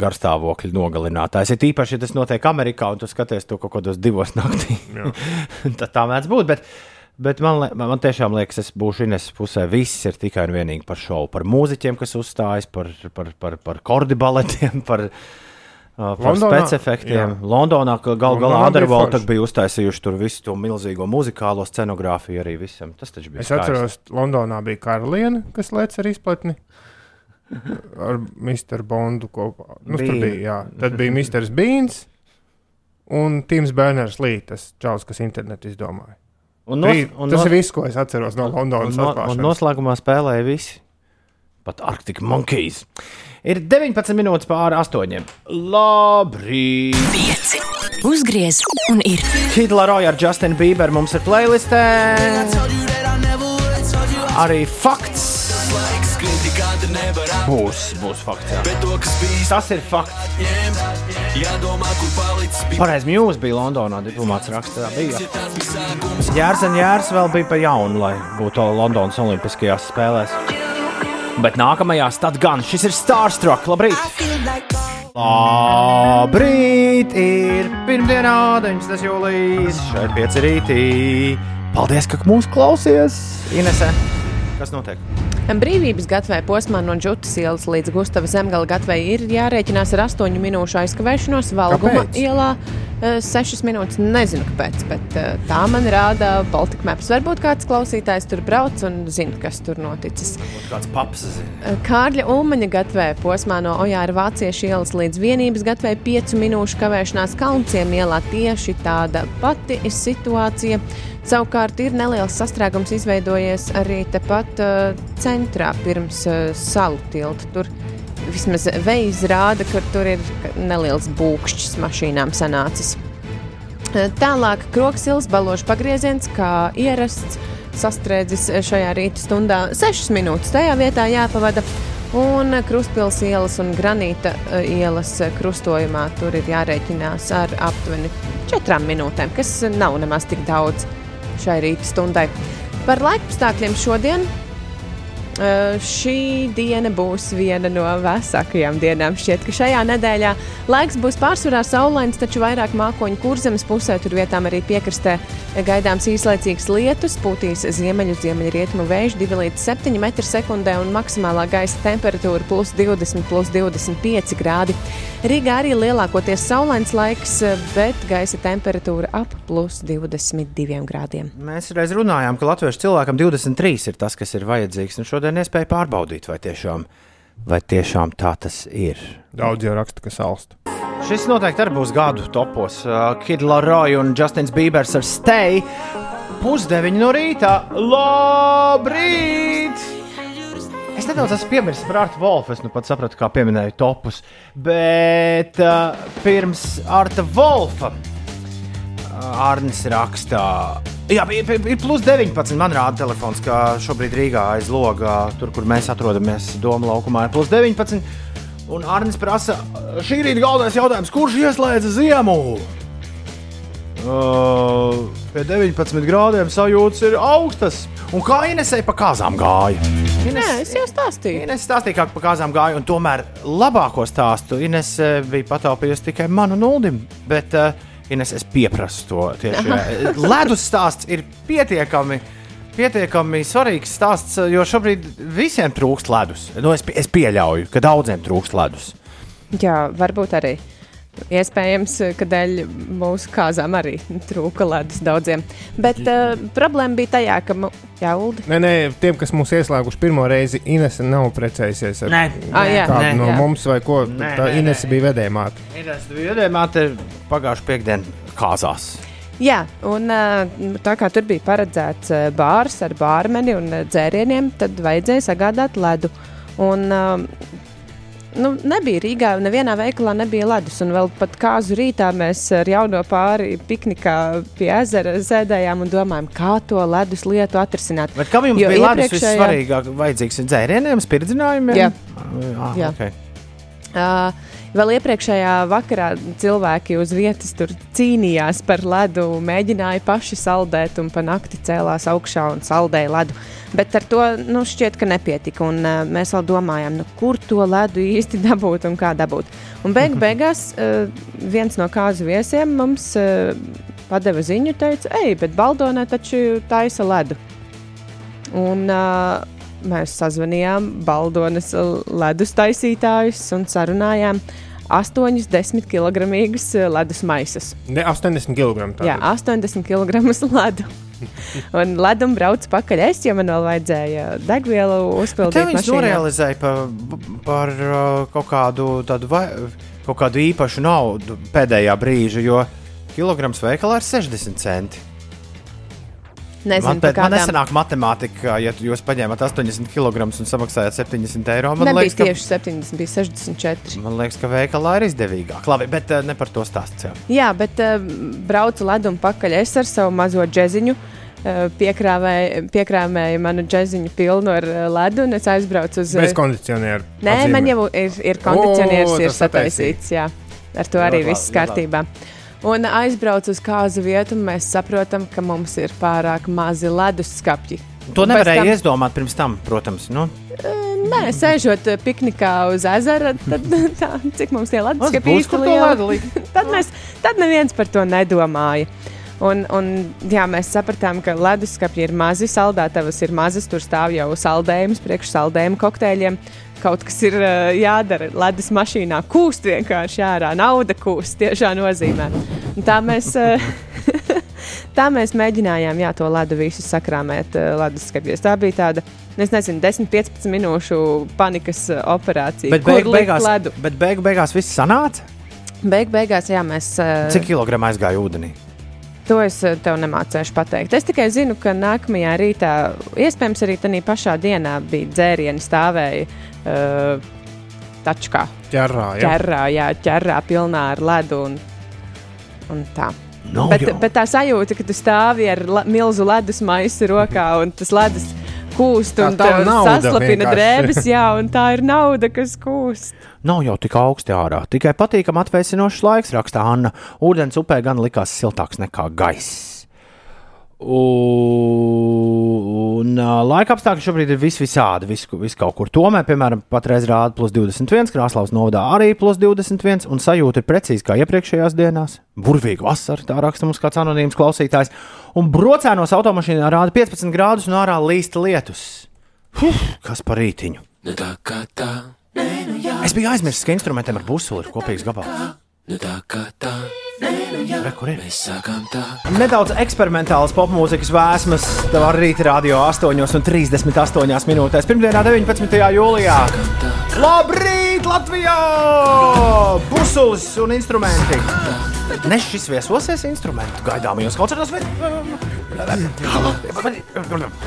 garstāvokļa nogalinātājs. Ir īpaši, ja tas notiek Amerikā un tu skaties to kaut kādos divos naktī. Tad tā mēdz būt. Bet, bet man, man tiešām liekas, es būšu Ines pusē. Viss ir tikai un vienīgi par šovu. Par mūziķiem, kas uzstājas, par, par, par, par kordi baletiem, par, par Londonā- specifiktiem. jā. Londonā gal galā Underworld bija uztaisījuši tur visu to milzīgo muzikālo scenogrāfiju arī visam. Tas taču bija Es skaisti. atceros, Londonā bija karaliene, kas lec ar izplatni. Ar Mr. Bondu kopā. Nu, Bija. bija, jā. Tad bija Mr. Beans un Tims Berners Lī, tas čels, kas internetu izdomāja. Un nos, Trī, un tas nos- ir viss, ko es atceros no Londonas. Un, no, un noslēgumā spēlēja visi. Pat Arctic Monkeys. Ir 19 minūtes pāri astoņiem. Labrīt! Pieci. Uzgriez un ir. Hidla Roja ar Justinu Bieberu mums ir playlistē. Arī fakts. Būs, būs fakts. Jā. Tas ir fakts. Pareizi, Mjūs bija Londonā, diplomāts rakstā. Bija. Jārs un Jārs vēl bija pa jaunu, lai būtu Londonas Olimpiskajās spēlēs. Bet nākamajā stadā gan šis ir Starstruck. Labrīt! Labrīt! Ir pirmdienā, 19. jūlijas, šeit pieci rītī. Paldies, ka mūs klausies! Inesē, kas notiek? Brīvības gatavē posmā no Džutas ielas līdz Gustavas zemgala gatavē ir jārēķinās ar 8 minūšu aizkavēšanos Valguma Kāpēc? ielā. uh, 6 minūtes. Nezinu, kāpēc, bet uh, tā man rāda Baltika Maps. Varbūt kāds klausītājs tur brauc un zina, kas tur noticis. Būtu kāds paps. zina. Uh, Kārļa Ulmaņa gatavē posmā no Ojāra Vāciešu ielas līdz vienības gatavē 5 minūšu kavēšanās Kalnciem ielā tieši tāda pati situācija. Savukārt ir neliels sastrēgums izveidojies arī tepat uh, centrā pirms uh, salu tilta. Tur vismaz veids rāda, ka tur ir neliels būkšķis mašīnām sanācis. Uh, Tālāk kroksils, balošs pagrieziens, kā ierasts, sastrēdzis šajā rīta stundā 6 minūtes. Tajā vietā jāpavada. Un Krustpils ielas un Granīta uh, ielas krustojumā tur ir jārēķinās ar aptuveni 4 minūtēm, kas nav nemaz tik daudz šai rīta stundai. Par laikapstākļiem šodien. Uh, šī diena būs viena no vēsākajām dienām. Šķiet, ka šajā nedēļā laiks būs pārsvarā saulains, taču vairāk mākoņu kurzemes pusē, tur vietām arī piekrastē gaidāms īslaicīgs lietus, pūtīs ziemeļu ziemeļrietumu vējš 2 līdz 7 m2 un maksimālā gaisa temperatūra plus 20, plus 25 grādi. Rīgā arī lielākoties saulains laiks, bet gaisa temperatūra ap plus 22 grādiem. Mēs reiz runājām, ka latviešu cilvēkam 23 ir tas, kas ir vajadzīgs. Un šodien iespēja pārbaudīt, vai tiešām, vai tiešām tā tas ir. Daudz jau raksta, ka salst. Šis noteikti arī būs gadu topos. Uh, Kid Laroi un Justins Bībers ar Stay. Pusdeviņi no rīta. Labrīt! Es nedaudz esmu piemirsis par Artu Wolfu. Es nu pat sapratu, kā pieminēju topus. Bet uh, pirms Arta Wolfa Arnis rakstā. Jā, ir, plus 19. Man rāda telefons, ka šobrīd Rīgā aiz logā, tur, kur mēs atrodamies, Doma laukumā, ir plus 19. Un Arnis prasa, šī rīta galvenais jautājums, kurš ieslēdza ziemu? Uh, pie 19 grādiem sajūtas ir augstas. Un kā Inesai pa kāzām gāja? Nē, es jau stāstīju. Ines stāstīja, kā pa kāzām gāja, un tomēr labāko stāstu Ines bija pataupījusi tikai manu nuldim. Bet uh, Ines, es pieprasu to tieši. Ledus stāsts ir pietiekami. Pietiekami svarīgs stāsts, jo šobrīd visiem trūkst ledus. Nu, es, es pieļauju, ka daudziem trūkst ledus. Jā, varbūt arī. Iespējams, ka dēļ mūsu kāzām arī trūka ledus daudziem. Bet uh, problēma bija tajā, ka Uldi. Nē, nē, tiem, kas mūs ieslēguši pirmo reizi, Inese nav precējusies ar Nē. Ah, jā. kādu Nē. no Jā. mums, vai ko. Nē, Tā nē, Inese nē. bija vedējumāte. Ines, viedēmāte pagājušā piekdienā kāzās. Jā, un uh, tā kā tur bija paredzēts bārs ar bārmeni un dzērieniem, tad vajadzēja sagādāt ledu. Un, nu, nebija Rīgā, nevienā veikalā nebija ledus. Un vēl pat kāzu rītā mēs ar jauno pāri piknikā pie ezera sēdējām un domājām, kā to ledus lietu atrisināt. Bet kam jums Jo bija ledus vissvarīgāk? Vajadzīgs dzērieniem, spirdzinājumiem? Jā. Ah, Jā. okay. Uh, vēl iepriekšējā vakarā cilvēki uz vietas tur cīnījās par ledu, mēģināja paši saldēt un pa nakti cēlās augšā un saldēja ledu. Bet ar to nu, šķiet, ka nepietika. Un, uh, mēs vēl domājām, nu, kur to ledu īsti dabūt un kā dabūt. Un beigu beigās uh, viens no kāzu viesiem mums uh, padeva ziņu, teica, ej, bet Baldonē taču taisa ledu. Un, uh, mēs sazvanījām Baldonas ledus taisītājus un sarunājām 80 kg ledus maisus. Ne 80 kg. Jā, 80 kg ledu. Un ledum brauc pakaļ es, jo man vēl vajadzēja degvielu uzpildīt. viņš mašīnā. norealizēja par, par uh, kaut kādu tādu vai, kaut kādu īpašu naudu pēdējā brīža, jo kilograms veikalā ir 60 centi. Nezinu, pēc, man kādām- nesanāk matemātika, ja tu- jūs paņēmat 80 kg un samaksājat 70 eiro. Man Nebija liekas, ka, tieši 70, bija 64. man liekas, ka veikalā ir izdevīgāk. Labi, bet uh, ne par to stāstīt. Jā, bet uh, braucu ledumu pakaļ es ar savu mazo džeziņu. Uh, piekrāvēju, piekrāvēju manu džeziņu pilnu ar ledu, un es aizbraucu uz. Bez kondicionieru. Nē, atzīmē. man jau ir, ir kondicionieris, O, ir sataisīts. Jā. Ar to arī viss labi, kārtībā. Un aizbraucu uz kāzu vietu, mēs saprotam, ka mums ir pārāk mazi leduskapji. To nevarēja tam- iedomāt pirms tam, protams. Nu, Nē, sēžot piknikā uz ezera, tad tā, cik mums tie leduskapi ledu likt. tad, mēs, tad neviens par to nedomāja. Un, un, jā, mēs sapratām, ka leduskapji ir mazi, saldētavas ir mazas, tur stāv jau saldējums, priekš saldējuma kokteļiem. Kaut kas ir uh, jādara. Ledus mašīnā kūst vienkārši ārā, nauda kūst tiešā nozīmē. Un Tā mēs, eh, tā mēs mēģinājām jā, to ledu visu sakrāmēt eh, leduskapjos. Tā bija tāda, es nezinu, 10-15 minūšu panikas operācija. Bet likt beigās, bet beigu beigās viss sanāca. Beig beigās, jā, mēs. eh, Cik kilogramu aizgāja ūdenī? To es tev nemācīšu pateikt. Es tikai zinu, ka nākamajā rītā, iespējams, arī tajā pašā dienā bija dzērieni stāvēja uh, tačkā. Ķerrā, jā. ķerrā, jā, ķerrā pilnā ar ledu. Un, un tā. Nav bet, jau. bet tā sajūta, ka tu stāvi ar la, milzu ledus maisu rokā un tas ledus kūst Tā un tev nauda saslapina drēbes, jā, un tā ir nauda, kas kūst. Nav jau tik augsti ārā. Tikai patīkami atvēsinošs laiks, rakstā Anna. Ūdens upē gan likās siltāks nekā gaiss. Un ā, laika apstākļi šobrīd ir vis visādi, vis, vis kaut kur. Tomēr, piemēram, patreiz rāda plus 21, Krāslaus novadā arī plus 21, un sajūta ir precīzi kā iepriekšējās dienās. Burvīga vasara, tā raksta mums kāds anonīms klausītājs. Un brocēnos automašīnā rāda 15 grādus un ārā līst lietus. Huh, kas par rītiņu? Es biju aizmirsis, ka instrumentiem ar busuli ir kopīgs gabals. Re, kur ir? Nedaudz eksperimentāls popmūzikas vēsmas. Tev arī rīta radio 8,38 minūtēs. Pirmdienā, 19. jūlijā. Labrīt, Latvijā! Busulis un instrumenti. Ne šis viesosies instrumentu gaidāmajos koncertos.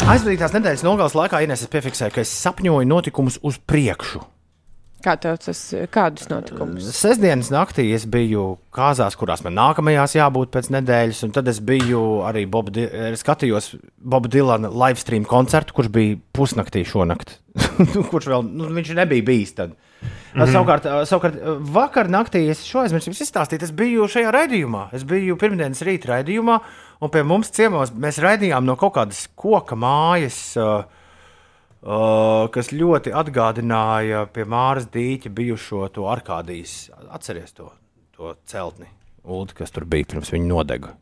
Aizvadītās nedēļas nogales laikā Ines es piefiksēju, ka es sapņoju notikumus uz priekšu. Kā tev tas, kādus notikumus? Sestdienas naktī es biju kāzās, kurās man nākamajās jābūt pēc nedēļas, un tad es biju arī Bob Di skatījos Boba Dilana live stream koncertu, kurš bija pusnaktī šonakt. kurš vēl, nu, viņš nebija bijis tad. Mm. -hmm. savukārt, savukārt, vakar naktī es šo aizmirsu jums izstāstīt. Es biju šajā raidījumā. Es biju pirmdienas rīta raidījumā, un pie mums ciemos mēs raidījām no kaut kādas koka mājas. Uh, kas ļoti atgādināja pie Māras dīķa bijušo to Arkādijas. Atcerieties to, to celtni, Ulu, kas tur bija pirms viņa nodega.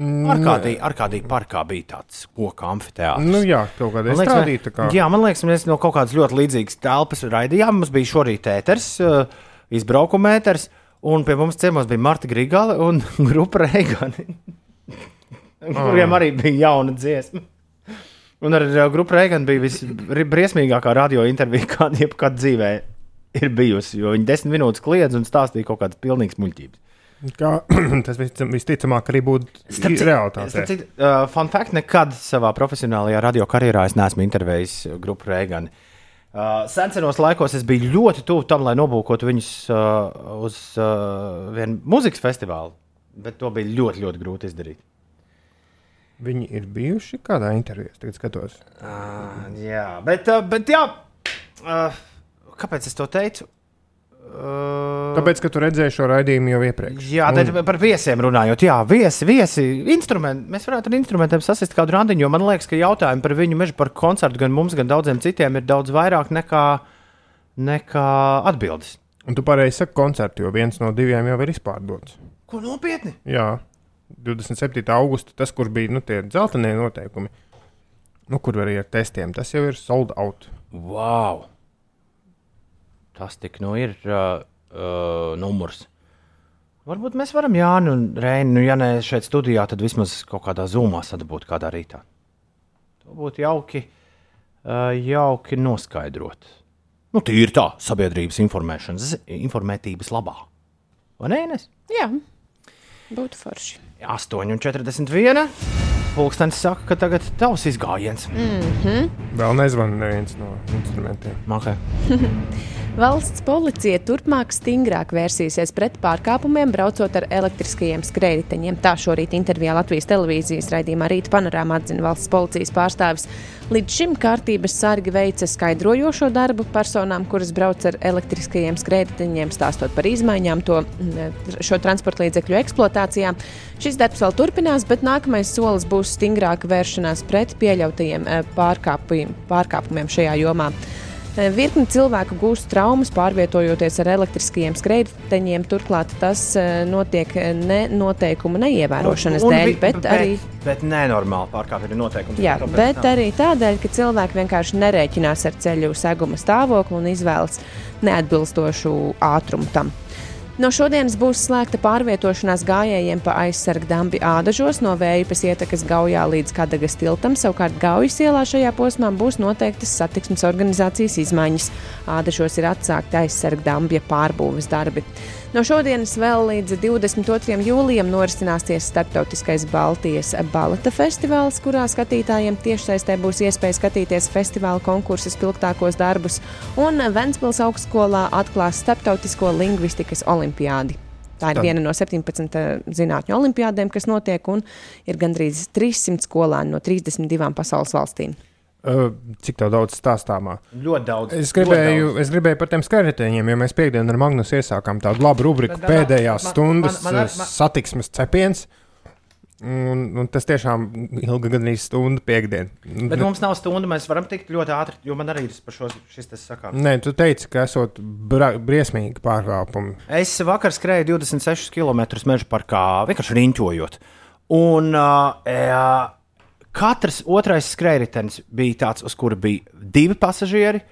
Arkādija, Arkādija parkā bija tāds koka amfiteātris. Nu, jā, kaut liekas, izstādīta. mēs- Kā. Jā, man liekas, mēs no kaut kādas ļoti līdzīgas telpas raidījām. Mums bija šorīt ēters, uh, izbraukuma ēters, un pie mums ciemos bija Marta Grigale un grupa Reigani, kuriem arī bija jauna dziesma. Un ar grupu Reigani bija visbriesmīgākā radio intervija, kāda jebkad dzīvē ir bijusi. Jo viņi desmit minūtes kliedz un stāstīja kaut kādas pilnīgas muļķības. Kā, tas vis- visticamāk arī būtu realitāte. Uh, fun fact, nekad savā profesionālajā radio karjerā es neesmu intervējis uh, grupu Reigani. Uh, senos laikos es biju ļoti tuvu tam, lai nobūkotu viņus uh, uz uh, vienu mūzikas festivālu, bet to bija ļoti, ļoti grūti izdarīt. Viņi ir bijuši kādā intervijā, tagad skatos. Uh, jā, bet, uh, bet jā, uh, kāpēc es to teicu? Uh, Tāpēc, ka tu redzēji šo raidījumu jau iepriekš. Jā, tad par viesiem runājot, jā, viesi, viesi, instrumenti. Mēs varētu ar instrumentiem sasist kādu randiņu, jo man liekas, ka jautājumi par viņu mežu, par koncertu, gan mums, gan daudziem citiem ir daudz vairāk nekā, nekā atbildes. Un tu pareizi saki koncertu, jo viens no diviem jau ir izpārdots. Ko nopietni? Jā, 27. augusta, tas, kur bija nu, tie dzeltenie noteikumi, nu, kur arī ar testiem, tas jau ir sold out. Wow! Tas tik nu ir uh, uh, numurs. Varbūt mēs varam Jānu un Reinu, nu, ja ne šeit studijā, tad vismaz kaut kādā zūmā sadabūt kādā rītā. To būtu jauki, uh, jauki noskaidrot. Nu, tīri tā, sabiedrības informēšanas, informētības labā. Vai ne? Ines? Jā, būtu forši. 8,41. Pulkstenis saka, ka tagad tavs izgājiens. Mm -hmm. Vēl nezvanīja neviens no instrumentiem. Okay. Valsts policija turpmāk stingrāk vērsīsies pret pārkāpumiem, braucot ar elektriskajiem skrējējiņiem. Tā šorīt intervijā Latvijas televīzijas raidījumā Rīta panorāmā atzina valsts policijas pārstāvis. Līdz šim kārtības sargi veica skaidrojošo darbu personām, kuras brauc ar elektriskajiem skrējējiņiem, stāstot par izmaiņām to, mm, šo transporta līdzekļu eksploatācijā. Šis darbs vēl turpinās, bet nākamais solis būs stingrāka vēršanās pret pieļautajiem eh, pārkāpumiem šajā jomā. Eh, Virkni cilvēku gūst traumas, pārvietojoties ar elektriskajiem skrejteņiem. Turklāt tas eh, notiek eh, ne noteikumu neievērošanas Un- un dēļ, bet, bet arī. Bet nenormāli pārkāpja noteikumi. Jā, Kāpēc bet tā? arī tādēļ, ka cilvēki vienkārši nerēķinās ar ceļu seguma stāvokli un izvēlas neatbilstošu ātrumu tam. No šodienas būs slēgta pārvietošanās gājējiem pa aizsargu dambi ādažos no Vējas ietekas Gaujā līdz Kadagas tiltam. Savukārt Gaujas ielā šajā posmā būs noteiktas satiksmes organizācijas izmaiņas. Ādažos ir atsākti aizsargu dambja pārbūves darbi. No šodienas vēl līdz 22. jūlijam norisināsies starptautiskais Baltijas baleta festivāls, kurā skatītājiem tiešsaistē būs iespēja skatīties festivāla konkursu spilgtākos darbus, un Ventspils augstskolā atklās starptautisko lingvistikas olimpiādi. Tā ir Tad- viena no 17 zinātņu olimpiādēm, kas notiek, un ir gandrīz 300 skolēni no 32 pasaules valstīm. Cik tev daudz stāstāmā? Ļoti daudz. Es gribēju, daudz. es gribēju par tiem skaitļiem, jo mēs piekdienas ar Magnusu iesākām tādu labu rubriku Bet, bet, pēdējās man- stundas man- man- man- satiksmes cepiens. Un, un tas tiešām ilga gandrīz stundu piekdienu. Bet mums nav stunda, mēs varam tikt ļoti ātri, jo man arī ir par šo šis tas sakāms. Nē, tu teici, ka esot briesmīgi pārkāpumi. Es vakar skrēju 26 km meža parkā, vienkārši riņķojot. Un uh, e, katrs otrais skrējējs bija tāds, uz kura bija divi pasažieri.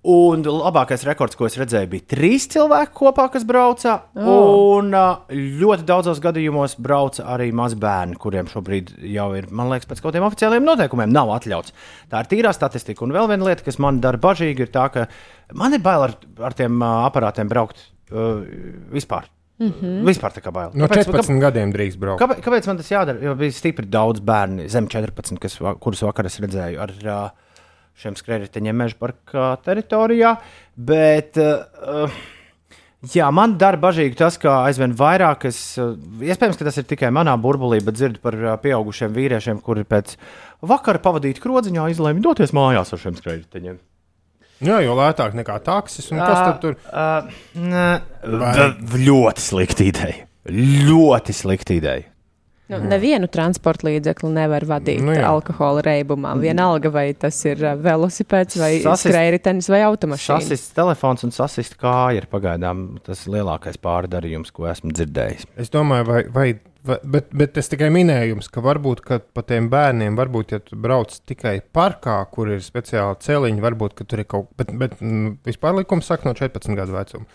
Un labākais rekords, ko es redzēju, bija trīs cilvēki kopā, kas brauca. Oh. Un ļoti daudzos gadījumos brauca arī mazbērni, kuriem šobrīd jau ir, man liekas, pēc kaut kādiem oficiāliem noteikumiem nav atļauts. Tā ir tīrā statistika. Un vēl viena lieta, kas man dara bažīgi, ir tā, ka man ir bail ar, ar tiem aparātiem braukt uh, vispār. Mhm. Vispār tā kā bail. No Kāpēc- 14 gadiem drīkst braukt. Kāpēc, kāpēc man tas jādara? Jo bija stipri daudz bērnu, zem 14, kas, kurus vakar es redzēju ar šiem skrējējiem meža parka teritorijā. Bet, uh, jā, man dara bažīgi tas, ka aizvien vairāk es, iespējams, ka tas ir tikai manā burbulī, bet dzirdu par pieaugušiem vīriešiem, kuri pēc vakara pavadīt krodziņā izlēma doties mājās ar šiem skrējējiem. Jā, jo lētāk nekā taksis. un Kas tad tur? Uh, uh, ļoti slikta ideja. Ļoti slikta ideja. Nu, nevienu transporta līdzekli nevar vadīt Nu jā. alkohola reibumā. Vienalga, vai tas ir velosipēds, vai skrējritenis, vai automašīna. Sasists telefons un sasist kāja ir pagaidām tas lielākais pārdarījums, ko esmu dzirdējis. Es domāju, vai, vai, vai bet, bet tas tikai minējums, ka varbūt ka pa tiem bērniem, varbūt, ja tu brauc tikai parkā, kur ir speciāli celiņi, varbūt, tur ir kaut kas, bet, bet mm, vispār likums saka no 14 gadu vecuma.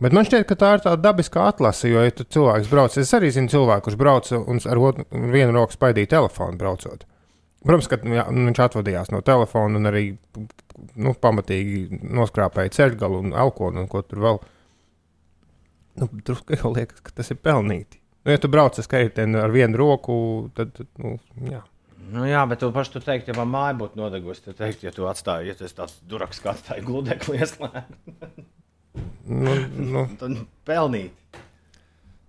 Bet man šķiet, ka tā ir tāda dabiska atlase, jo, ja tu cilvēks brauc, es arī zinu cilvēku, kurš brauc un ar vienu roku spaidīja telefonu braucot. Protams, ka jā, viņš atvadījās no telefona un arī nu, pamatīgi noskrāpēja ceļgalu un alkoholu un ko tur vēl. Nu, Drusku jau liekas, ka tas ir pelnīti. Nu, ja tu brauc ar skaitlienu ar vienu roku, tad, tad nu, jā. Nu, jā, bet tu pašai tur teikt, ja man māja būtu nodegusi, tad teikt, ja tu atstāji, ja tas tāds duraks kā atstāji gludekli ieslēgt. Nu, nu, tad pelnīt.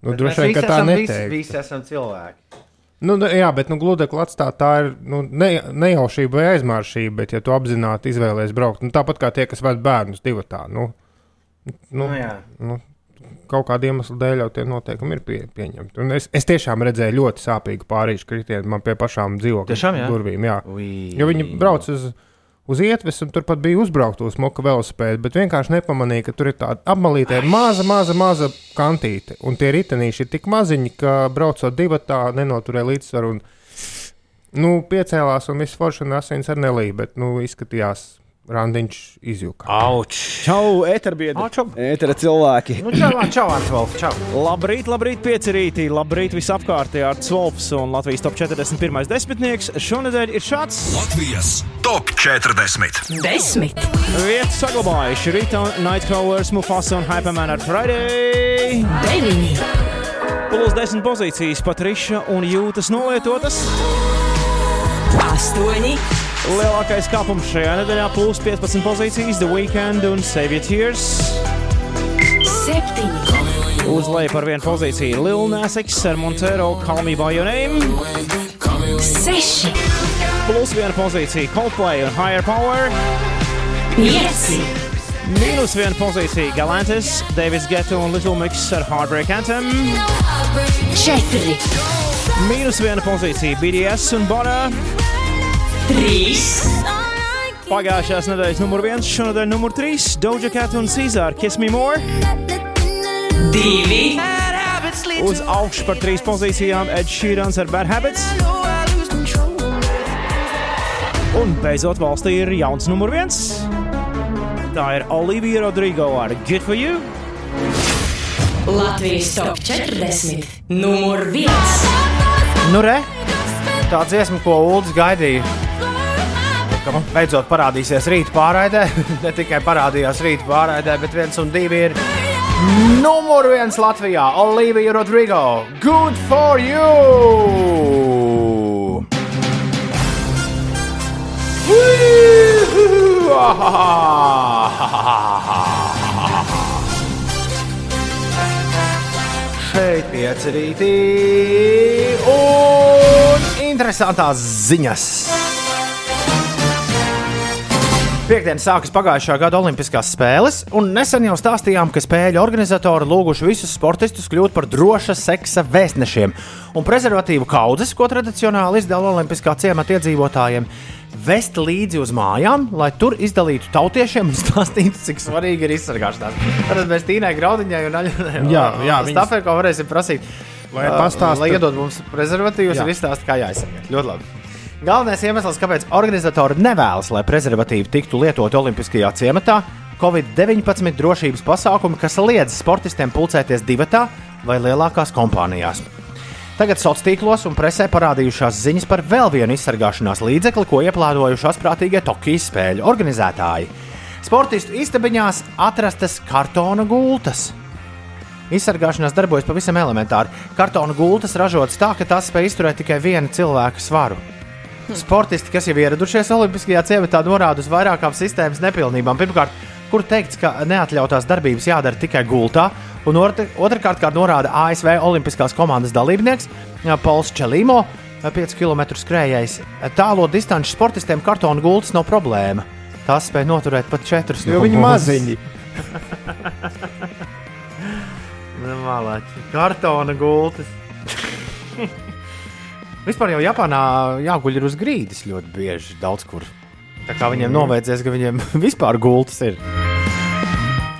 Nu, Bet droši vien, ka tā neteikt. Visi, visi esam cilvēki. Nu, ne- jā, bet nu, gludekli atstāt tā ir nu, ne, nejaušība vai aizmāršība, bet ja tu apzināti izvēlējies braukt, nu, tāpat kā tie, kas ved bērnus divu tā, nu, nu, Nu, jā. nu, kaut kāda iemesla dēļ jau tie noteikumi ir pie, pieņemti. Un es, es tiešām redzēju ļoti sāpīgu pārīšu kritienu man pie pašām dzīvokļu durvīm. Jā. Ui. Jo viņi brauc uz, uz ietves, un turpat bija uzbraukta uz moka velosipēdu, bet vienkārši nepamanīja, ka tur ir tāda apmalīta maza, maza, maza kantīte. Un tie ritenīši ir tik maziņi, ka braucot divi tā nenoturēja līdzsvaru. Un, nu, piecēlās un viss forši un asins ar nelī, bet nu, izskatījās randiņš izjuka. Auč! Čau, eterbiedri! Etera cilvēki! Nu, čau, čau, Artsvalf, čau! Labrīt, labrīt, piecerītī, labrīt visapkārtē ar Cvolfs un Latvijas top 41. desmitnieks. Šonadēļ ir šāds Latvijas top 40. Desmit. vietas saglabājuši Rīta, Nightcrawlers, Mufasa un Hyperman ar Friday. Deviņi. Plus 10 pozīcijas Patriša un Jūtas nolietotas. Astoņi. Lielākais kāpums šajā nedēļā - plus 15 pozīcijas, The Weekend un Save It Years. Uz leju par vienu pozīciju Lil Nas X ar Montero Call Me By Your Name. Seši. Plus viena pozīcija Coldplay un Higher Power. Pieci. Minus viena pozīcija Galantis, Davis Geto un Little Mix ar Heartbreak Anthem. Četri. Minus viena pozīcija BDS un Bora. 3. Pagājušās nedēļas numur 1, šonadēļ numur 3, Doja Cat un Cīzāra Kiss Me More. 2. Uz augšu par 3 pozīcijām Ed Sheerans ar Bad Habits. Un beidzot valstī ir jauns numur 1. Tā ir Olivija Rodrigo ar Good For You. Latvijas top 40 numur 1. Nu re, tā dziesma, ko Uldis gaidīja ka beidzot parādīsies rīta pārraidē. ne tikai parādījās rīta pārraidē, bet viens un divi ir numur viens Latvijā - Olivija Rodrigo. Good for you! Šeit pieci rītī un interesantās ziņas. Piektdien sākas pagājušā gada Olimpiskās spēles, un nesen jau stāstījām, ka spēļu organizatori lūguši visus sportistus kļūt par droša seksa vēstnešiem. Un prezervatīvu kaudzes, ko tradicionāli izdala Olimpiskā ciemata iedzīvotājiem, vest līdzi uz mājām, lai tur izdalītu tautiešiem un stāstītu, cik svarīgi ir izsargāšanās. Tad mēs Tīnai Graudiņai un Aļonai viņas- Stafē, ko varēsim prasīt. Lai uh, pastāsta- Lai iedod mums prezervatīvus Jā. un izstāsta, kā jāizsargā. Ļoti labi. Galvenais iemesls, kāpēc organizatori nevēlas, lai prezervatīvi tiktu lietoti Olimpiskajā ciematā, Covid-19 drošības pasākumi, kas liedz sportistiem pulcēties divatā vai lielākās kompānijās. Tagad sociālos tīklos un presē parādījušās ziņas par vēl vienu izsargāšanās līdzekli, ko ieplānojuši astprātīgie Tokijas spēļu organizētāji. Sportistu istabiņās atrastas kartona gultas. Izsargāšanās darbojas pavisam elementāri. Kartona gultas ražotas tā, ka tās spēj izturēt tikai viena cilvēka svaru. Sportisti, kas jau ieradušies Olimpiskajā ciematā, norāda uz vairākām sistēmas nepilnībām. Pirmkārt, kur teikts, ka neatļautās darbības jādara tikai gultā, un otr- otrkārt, kā norāda ASV Olimpiskās komandas dalībnieks Pauls Čelīmo, 5 km skrējējs. Tālo distanču sportistiem kartona gultas nav problēma. Tās spēj noturēt pat 4 Jo viņi maziņi. Malāči. Kartona gultas. Vispār jau Japānā jāguļ ir uz grīdas ļoti bieži, daudz kur. Tā kā viņiem novērsies, ka viņiem vispār gultas ir.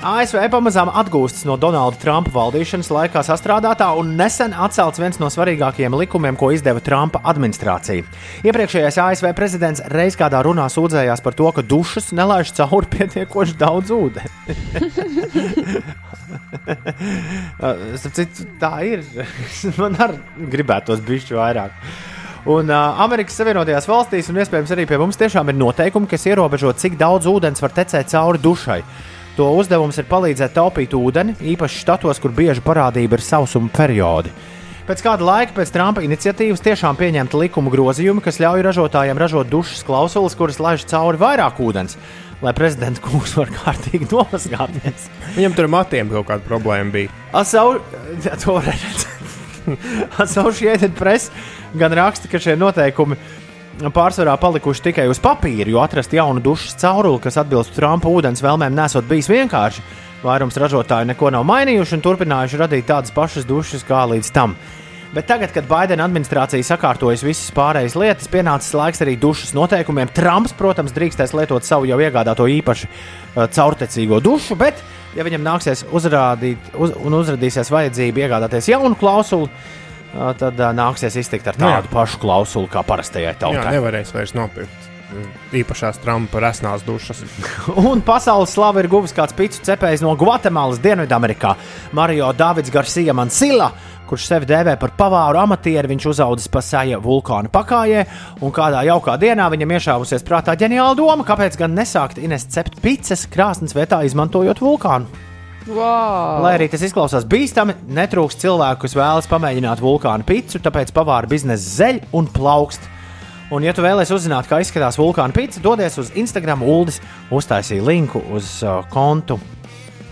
ASV pamazām atgūstas no Donalda Trumpa valdīšanas laikā sastrādātā un nesen atcelts viens no svarīgākajiem likumiem, ko izdeva Trumpa administrācija. Iepriekšējais ASV prezidents reiz kādā runā sūdzējās par to, ka dušas nelaiž cauri pietiekoši daudz ūdeni. Citu, tā ir. Man arī gribētos bišķi vairāk. Un uh, Amerikas Savienotajās valstīs, un iespējams arī pie mums, tiešām ir noteikumi, kas ierobežo, cik daudz ūdens var tecēt cauri dušai. To uzdevums ir palīdzēt taupīt ūdeni, īpaši štatos, kur bieži parādība ir sausuma periodi. Pēc kāda laika pēc Trumpa iniciatīvas tiešām pieņemta likuma grozījumi, kas ļauj ražotājiem ražot dušas klausulas, kuras laiž cauri vairāk ūdens, lai prezidenta kungs var kārtīgi nomazgāties. Viņam tur matiem kaut kāda problēma bija. Asau, to redzēt. Associated Press gan raksta, ka šie noteikumi pārsvarā palikuši tikai uz papīra, jo atrast jaunu dušas cauruli, kas atbilst Trumpa ūdens vēlmēm, nesot bijis vienkārši. Vairums ražotāju neko nav mainījuši un turpinājuši radīt tādas pašas dušas kā līdz tam. Bet tagad, kad Baidena administrācija sakārtojas visas pārējās lietas, pienācis laiks arī dušas noteikumiem. Trumps, protams, drīkstēs lietot savu jau iegādāto īpaši uh, caurtecīgo dušu, bet, ja viņam nāksies uzrādīt uz, un uzrādīsies vajadzība iegādāties jaunu klausuli, uh, tad uh, nāksies iztikt ar Nu jā. tādu pašu klausuli kā parastajai Jā, tautai. nevarēs vairs nopirkt mm, īpašās Trumpa resnās dušas. Un pasaules slavu ir guvis kāds picu cepējs no Gvatemalas, Dienvidamerikā. Mario Davids Garcia Mansilla, kurš sevi dēvē par pavāru amatieri, viņš uzaudzis Pasaja vulkāna pakājē, un kādā jaukā dienā viņam iešāvusies prātā ģeniāla doma, kāpēc gan nesākt Ines cept pizzas krāsnes vietā, izmantojot vulkānu. Wow. Lai arī tas izklausās bīstami, netrūks cilvēku, kas vēlas pamēģināt vulkāna pizzu, tāpēc pavāra biznesa zeļ un plaukst. Un, ja tu vēlēsies uzzināt, kā izskatās vulkāna pizza, dodies uz Instagram. Uldis uztaisīja linku uz uh, kontu,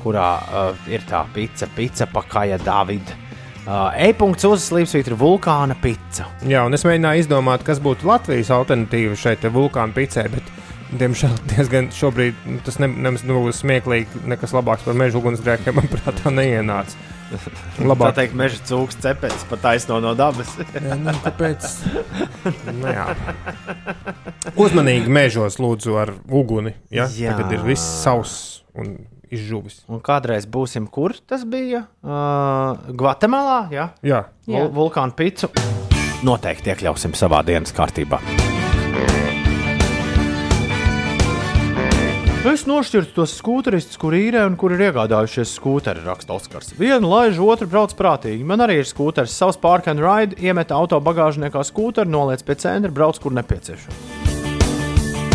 kurā uh, ir tā pizza, pizza pakaļa Davida. Uh, E-punkts uz slīpsvītra vulkāna pizza. Jā, un es mēģināju izdomāt, kas būtu Latvijas alternatīva šai te vulkāna picē, bet, diemžēl, diezgan šobrīd nu, tas ne, nemaz nebūs smieklīgi. Nekas labāks par meža ugunsgrēkiem, manuprāt, tā neienāca. Tā Labāk, teikt, meža cūks cepets pat taisno no dabas. Jā, nu, tāpēc. Nu, jā. Uzmanīgi mežos, lūdzu, ar uguni. Ja? Jā. Tagad ir viss sauss un izžuvis. Un kādreiz būsim, kur tas bija? Uh, Gvatemalā, jā. Jā, Vul vulkāna pizzu. Noteikti iekļausim savā dienas kārtībā. Es nošķirtu tos skūteristus, kur īrē un kur ir iegādājušies skūteri, raksta Oskars. Vienu laiž, otru brauc prātīgi. Man arī ir skūteris, savs park and ride, iemet auto bagāžniekā skūteri, noliec pie centra, brauc, kur nepieciešams.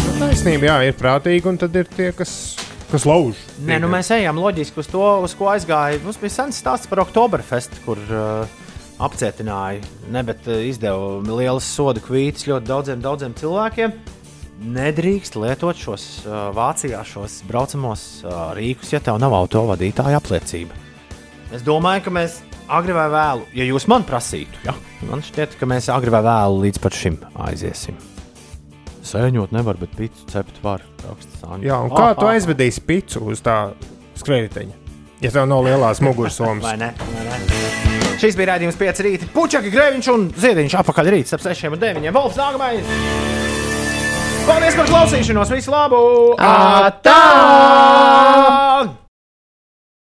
Nu, taisnība, jā, ir prātīgi, un tad ir tie, kas, kas lauž. Nē, nu mēs ejam loģiski uz to, uz ko aizgāja. Mums bija sens stāsts par Oktoberfest, kur uh, apcietināja, ne, bet uh, izdeva lielas sodu kvītas ļoti daudziem, daudziem cilvēkiem. Nedrīkst lietot šos uh, Vācijā šos braucamos uh, rīkus, ja tev nav autovadītāja apliecība. Es domāju, ka mēs agri vai vēlu, ja jūs man prasītu, ja, man šķiet, ka mēs agri vai vēlu līdz pat šim aiziesim. Sēņot nevar, bet pīcis cept var. Jā, un kā tu aizvedīsi picu uz tā skrējēju? Ja tev nav lielās mugursomas, Vai ne? Vai ne? Šis bija raidījums 5 rīta. Puķaki, grēviņš un ziediņš apakaļ rīt starp 6 un 9. Volfs nākamais! Paldies par klausīšanos! Visu labu! Atā!